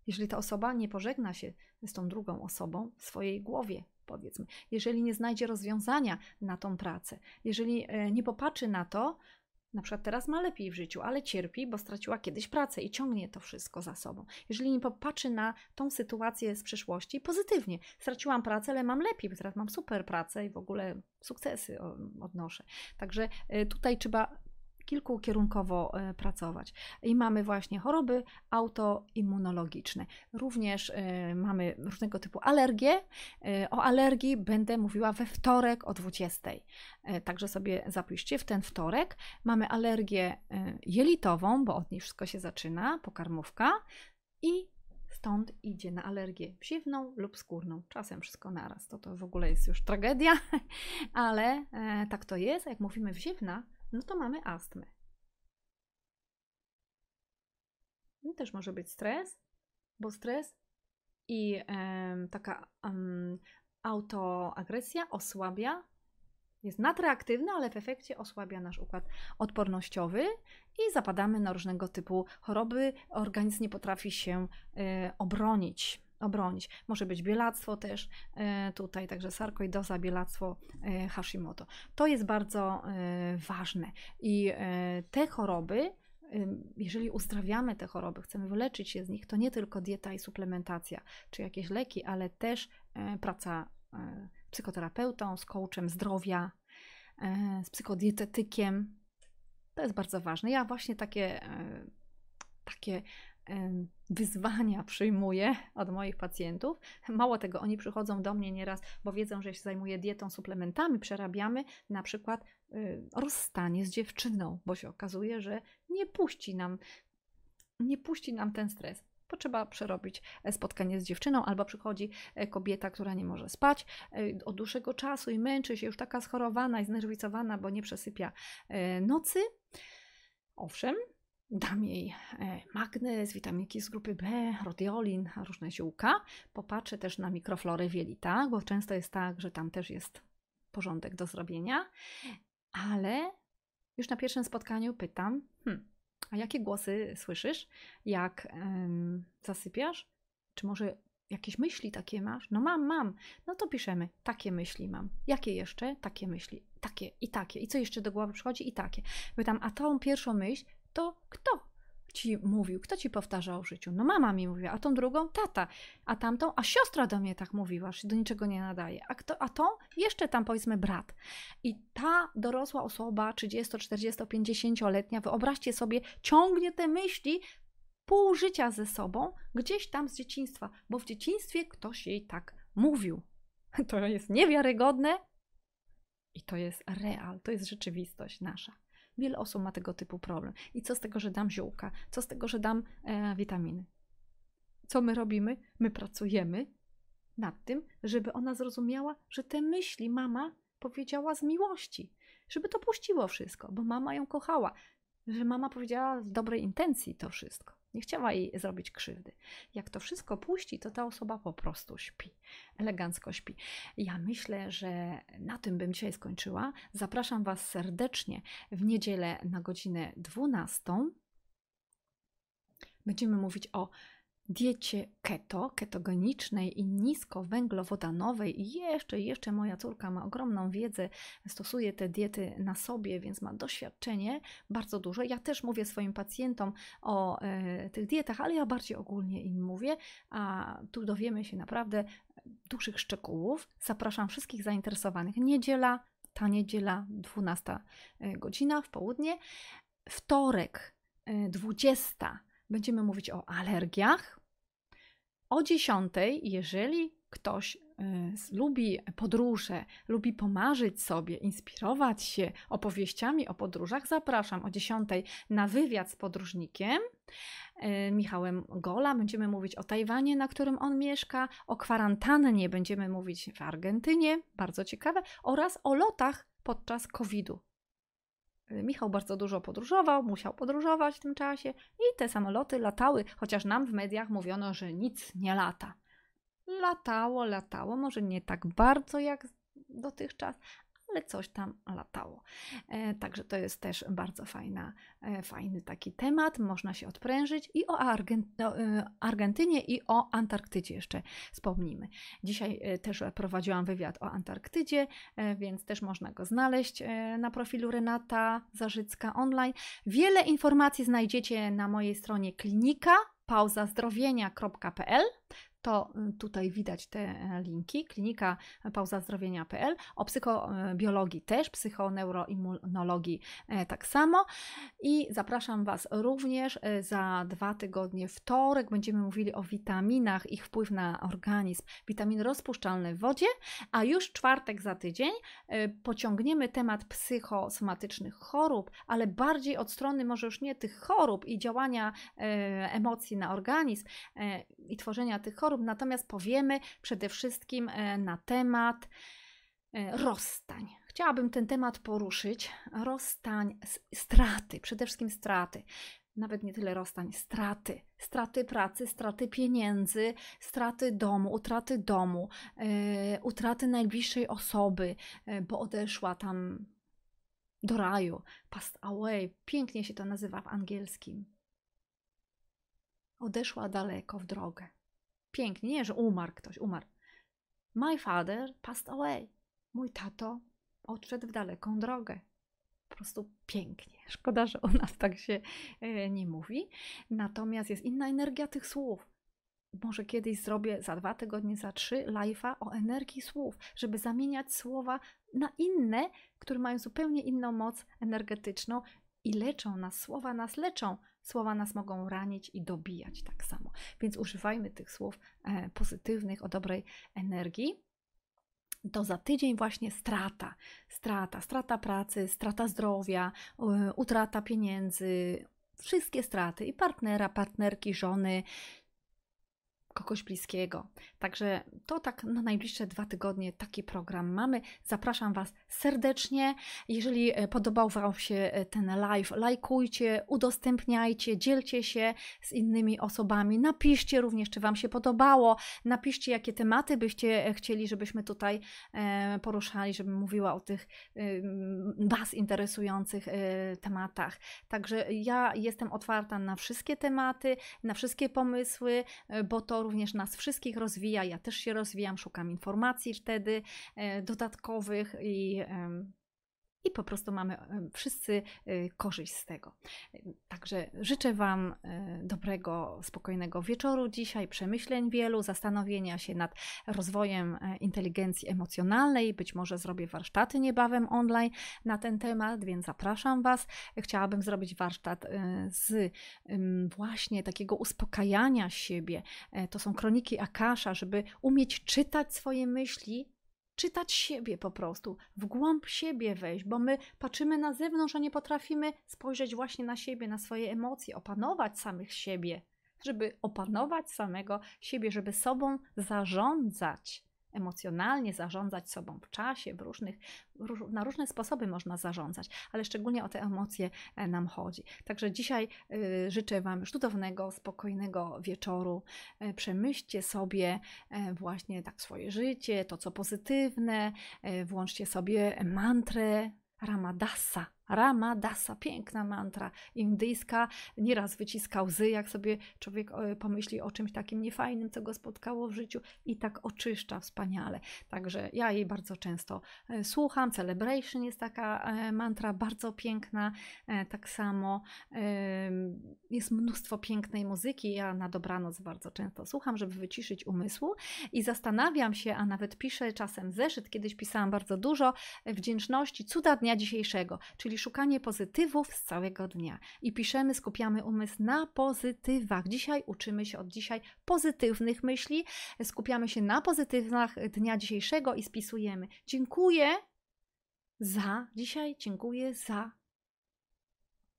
S1: Jeżeli ta osoba nie pożegna się z tą drugą osobą w swojej głowie, powiedzmy, jeżeli nie znajdzie rozwiązania na tą pracę, jeżeli e, nie popatrzy na to, na przykład teraz ma lepiej w życiu, ale cierpi, bo straciła kiedyś pracę i ciągnie to wszystko za sobą. Jeżeli nie popatrzy na tą sytuację z przeszłości pozytywnie, straciłam pracę, ale mam lepiej, bo teraz mam super pracę i w ogóle sukcesy odnoszę. Także y, tutaj trzeba kilkukierunkowo e, pracować. I mamy właśnie choroby autoimmunologiczne. Również e, mamy różnego typu alergie. E, o alergii będę mówiła we wtorek o 20. Także sobie zapiszcie w ten wtorek. Mamy alergię jelitową, bo od niej wszystko się zaczyna, pokarmówka i stąd idzie na alergię wsiewną lub skórną. Czasem wszystko naraz. To to w ogóle jest już tragedia, ale tak to jest. Jak mówimy wsiewna, no to mamy astmę. No też może być stres, bo stres i taka autoagresja osłabia, jest nadreaktywna, ale w efekcie osłabia nasz układ odpornościowy i zapadamy na różnego typu choroby. Organizm nie potrafi się e, obronić obronić. Może być bielactwo też e, tutaj, także sarkoidoza, bielactwo e, Hashimoto. To jest bardzo e, ważne i te choroby jeżeli uzdrawiamy te choroby, chcemy wyleczyć się z nich, to nie tylko dieta i suplementacja, czy jakieś leki, ale też praca psychoterapeutą, z coachem zdrowia, z psychodietetykiem. To jest bardzo ważne. Ja właśnie takie, takie wyzwania przyjmuję od moich pacjentów. Mało tego, oni przychodzą do mnie nieraz, bo wiedzą, że się zajmuję dietą, suplementami, przerabiamy na przykład y, rozstanie z dziewczyną, bo się okazuje, że nie puści nam, nie puści nam ten stres. Potrzeba przerobić e, spotkanie z dziewczyną, albo przychodzi e, kobieta, która nie może spać e, od dłuższego czasu i męczy się, już taka schorowana i znerwicowana, bo nie przesypia nocy. Owszem, Dam jej e, magnez, witaminki z grupy B, rodiolin, różne ziółka. Popatrzę też na mikroflorę wielita, bo często jest tak, że tam też jest porządek do zrobienia. Ale już na pierwszym spotkaniu pytam, hmm, a jakie głosy słyszysz, jak ym, zasypiasz? Czy może jakieś myśli takie masz? No mam, mam. No to piszemy, takie myśli mam. Jakie jeszcze? Takie myśli. Takie i takie. I co jeszcze do głowy przychodzi? I takie. Pytam, a tą pierwszą myśl to kto ci mówił, kto ci powtarzał w życiu? No mama mi mówiła, a tą drugą tata, a tamtą, a siostra do mnie tak mówiła, że do niczego nie nadaje, a, kto, a tą jeszcze tam powiedzmy brat. I ta dorosła osoba, 30, 40, 50-letnia, wyobraźcie sobie, ciągnie te myśli pół życia ze sobą, gdzieś tam z dzieciństwa, bo w dzieciństwie ktoś jej tak mówił. To jest niewiarygodne i to jest real, to jest rzeczywistość nasza. Wiele osób ma tego typu problem. I co z tego, że dam ziółka? Co z tego, że dam e, witaminy? Co my robimy? My pracujemy nad tym, żeby ona zrozumiała, że te myśli mama powiedziała z miłości, żeby to puściło wszystko, bo mama ją kochała, że mama powiedziała z dobrej intencji to wszystko. Nie chciała jej zrobić krzywdy. Jak to wszystko puści, to ta osoba po prostu śpi. Elegancko śpi. Ja myślę, że na tym bym dzisiaj skończyła. Zapraszam Was serdecznie w niedzielę na godzinę 12. Będziemy mówić o diecie keto, ketogenicznej i niskowęglowodanowej. I jeszcze, jeszcze moja córka ma ogromną wiedzę, stosuje te diety na sobie, więc ma doświadczenie bardzo duże. Ja też mówię swoim pacjentom o e, tych dietach, ale ja bardziej ogólnie im mówię, a tu dowiemy się naprawdę dużych szczegółów. Zapraszam wszystkich zainteresowanych. Niedziela, ta niedziela, 12 e, godzina w południe. Wtorek, 20 e, będziemy mówić o alergiach. O 10, jeżeli ktoś lubi podróże, lubi pomarzyć sobie, inspirować się opowieściami o podróżach, zapraszam o 10 na wywiad z podróżnikiem. E, Michałem Gola. Będziemy mówić o Tajwanie, na którym on mieszka, o kwarantannie będziemy mówić w Argentynie, bardzo ciekawe, oraz o lotach podczas COVID-u. E, Michał bardzo dużo podróżował, musiał podróżować w tym czasie i te samoloty latały, chociaż nam w mediach mówiono, że nic nie lata. Latało, latało, może nie tak bardzo jak dotychczas, ale coś tam latało. E, także to jest też bardzo fajna, e, fajny taki temat, można się odprężyć i o e, Argentynie i o Antarktydzie jeszcze wspomnimy. Dzisiaj też prowadziłam wywiad o Antarktydzie, więc też można go znaleźć na profilu Renata Zarzycka online. Wiele informacji znajdziecie na mojej stronie klinika pauzazdrowienia.pl to y, tutaj widać te e, linki, klinika pauzazdrowienia.pl, o psychobiologii też, psychoneuroimmunologii e, tak samo. I zapraszam Was również e, za dwa tygodnie, wtorek będziemy mówili o witaminach, ich wpływ na organizm, witaminy rozpuszczalne w wodzie, a już czwartek za tydzień pociągniemy temat psychosomatycznych chorób, ale bardziej od strony może już nie tych chorób i działania emocji na organizm i tworzenia tych chorób, natomiast powiemy przede wszystkim e, na temat e, rozstań. Chciałabym ten temat poruszyć. Rozstań, straty, przede wszystkim straty. Nawet nie tyle rozstań, straty. Straty pracy, straty pieniędzy, straty domu, utraty domu, yy, utraty najbliższej osoby, bo odeszła tam do raju. Passed away. Pięknie się to nazywa w angielskim. Odeszła daleko w drogę pięknie, nie, że umarł ktoś, umarł. My father passed away. Mój tato odszedł w daleką drogę. Po prostu pięknie. Szkoda, że u nas tak się e, nie mówi. Natomiast jest inna energia tych słów. Może kiedyś zrobię za dwa tygodnie, za trzy live'a o energii słów, żeby zamieniać słowa na inne, które mają zupełnie inną moc energetyczną i leczą nas. Słowa nas leczą, Słowa nas mogą ranić i dobijać tak samo. Więc używajmy tych słów e, pozytywnych, o dobrej energii. To za tydzień właśnie strata, strata, strata pracy, strata zdrowia, utrata pieniędzy, wszystkie straty i partnera, partnerki, żony, kogoś bliskiego. Także to tak na najbliższe dwa tygodnie taki program mamy. Zapraszam Was serdecznie. Jeżeli e, podobał Wam się e, ten live, lajkujcie, udostępniajcie, dzielcie się z innymi osobami. Napiszcie również, czy Wam się podobało. Napiszcie, jakie tematy byście e, chcieli, żebyśmy tutaj poruszali, żebym mówiła o tych Was interesujących tematach. Także ja jestem otwarta na wszystkie tematy, na wszystkie pomysły, bo to również nas wszystkich rozwija. Ja też się rozwijam, szukam informacji wtedy e, dodatkowych i i po prostu mamy wszyscy e, korzyść z tego. Także życzę Wam e, dobrego, spokojnego wieczoru dzisiaj, przemyśleń wielu, zastanowienia się nad rozwojem inteligencji emocjonalnej. Być może zrobię warsztaty niebawem online na ten temat, więc zapraszam Was. Chciałabym zrobić warsztat z właśnie takiego uspokajania siebie. To są kroniki Akasza, żeby umieć czytać swoje myśli czytać siebie po prostu, w głąb siebie wejść, bo my patrzymy na zewnątrz, a nie potrafimy spojrzeć właśnie na siebie, na swoje emocje, opanować samych siebie, żeby opanować samego siebie, żeby sobą zarządzać emocjonalnie zarządzać sobą w czasie, w różnych, na różne sposoby można zarządzać, ale szczególnie o te emocje e, nam chodzi. Także dzisiaj y, życzę Wam cudownego, spokojnego wieczoru. E, przemyślcie sobie e, właśnie tak swoje życie, to co pozytywne, włączcie sobie mantrę Ramadasa Ramadasa, piękna mantra indyjska, nieraz wyciska łzy, jak sobie człowiek e, pomyśli o czymś takim niefajnym, co go spotkało w życiu i tak oczyszcza wspaniale. Także ja jej bardzo często e, słucham. Celebration jest taka e, mantra bardzo piękna, tak samo jest mnóstwo pięknej muzyki. Ja na dobranoc bardzo często słucham, żeby wyciszyć umysłu i zastanawiam się, a nawet piszę czasem zeszyt, kiedyś pisałam bardzo dużo wdzięczności, cuda dnia dzisiejszego, czyli szukanie pozytywów z całego dnia. I piszemy, skupiamy umysł na pozytywach. Dzisiaj uczymy się od dzisiaj pozytywnych myśli, skupiamy się na pozytywach dnia dzisiejszego i spisujemy. Dziękuję za dzisiaj, dziękuję za.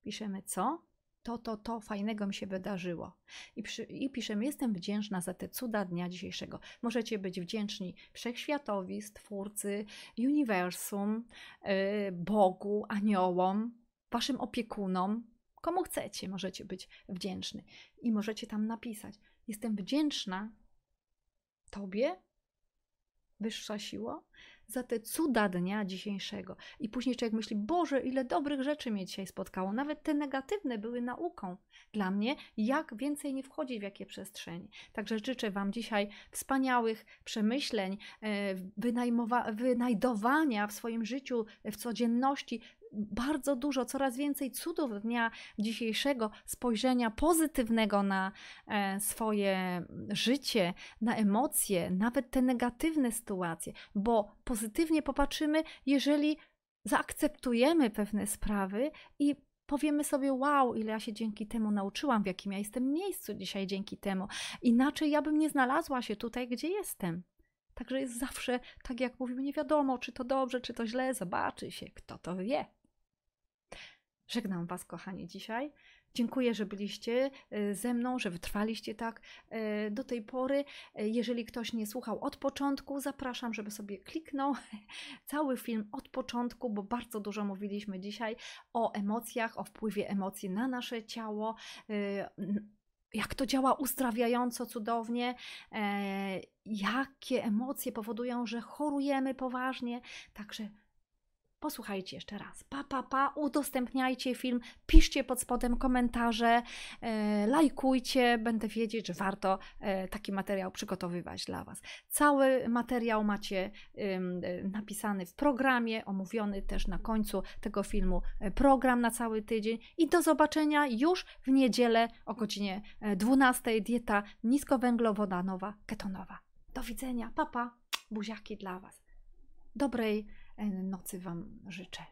S1: Piszemy co? To, to, to fajnego mi się wydarzyło. I, przy, I piszemy, jestem wdzięczna za te cuda dnia dzisiejszego. Możecie być wdzięczni wszechświatowi, stwórcy, uniwersum, yy, Bogu, aniołom, waszym opiekunom, komu chcecie, możecie być wdzięczni. I możecie tam napisać, jestem wdzięczna Tobie, wyższa siła, za te cuda dnia dzisiejszego. I później człowiek myśli, Boże, ile dobrych rzeczy mnie dzisiaj spotkało. Nawet te negatywne były nauką dla mnie, jak więcej nie wchodzić w jakie przestrzenie. Także życzę Wam dzisiaj wspaniałych przemyśleń, e, wynajdowania w swoim życiu, w codzienności bardzo dużo, coraz więcej cudów dnia dzisiejszego, spojrzenia pozytywnego na e, swoje życie, na emocje, nawet te negatywne sytuacje, bo pozytywnie popatrzymy, jeżeli zaakceptujemy pewne sprawy i powiemy sobie, wow, ile ja się dzięki temu nauczyłam, w jakim ja jestem miejscu dzisiaj dzięki temu. Inaczej ja bym nie znalazła się tutaj, gdzie jestem. Także jest zawsze, tak jak mówimy, nie wiadomo, czy to dobrze, czy to źle, zobaczy się, kto to wie. Żegnam Was, kochani, dzisiaj. Dziękuję, że byliście y, ze mną, że wytrwaliście tak y, do tej pory. Y, jeżeli ktoś nie słuchał od początku, zapraszam, żeby sobie kliknął cały film od początku, bo bardzo dużo mówiliśmy dzisiaj o emocjach, o wpływie emocji na nasze ciało jak to działa uzdrawiająco, cudownie, e, jakie emocje powodują, że chorujemy poważnie. Także Posłuchajcie jeszcze raz. Pa, pa, pa, udostępniajcie film, piszcie pod spodem komentarze, e, lajkujcie, będę wiedzieć, że warto e, taki materiał przygotowywać dla Was. Cały materiał macie e, napisany w programie, omówiony też na końcu tego filmu, e, program na cały tydzień i do zobaczenia już w niedzielę o godzinie 12. E, dieta niskowęglowodanowa, ketonowa. Do widzenia, papa, buziaki dla Was. Dobrej no, nocy Wam życzę.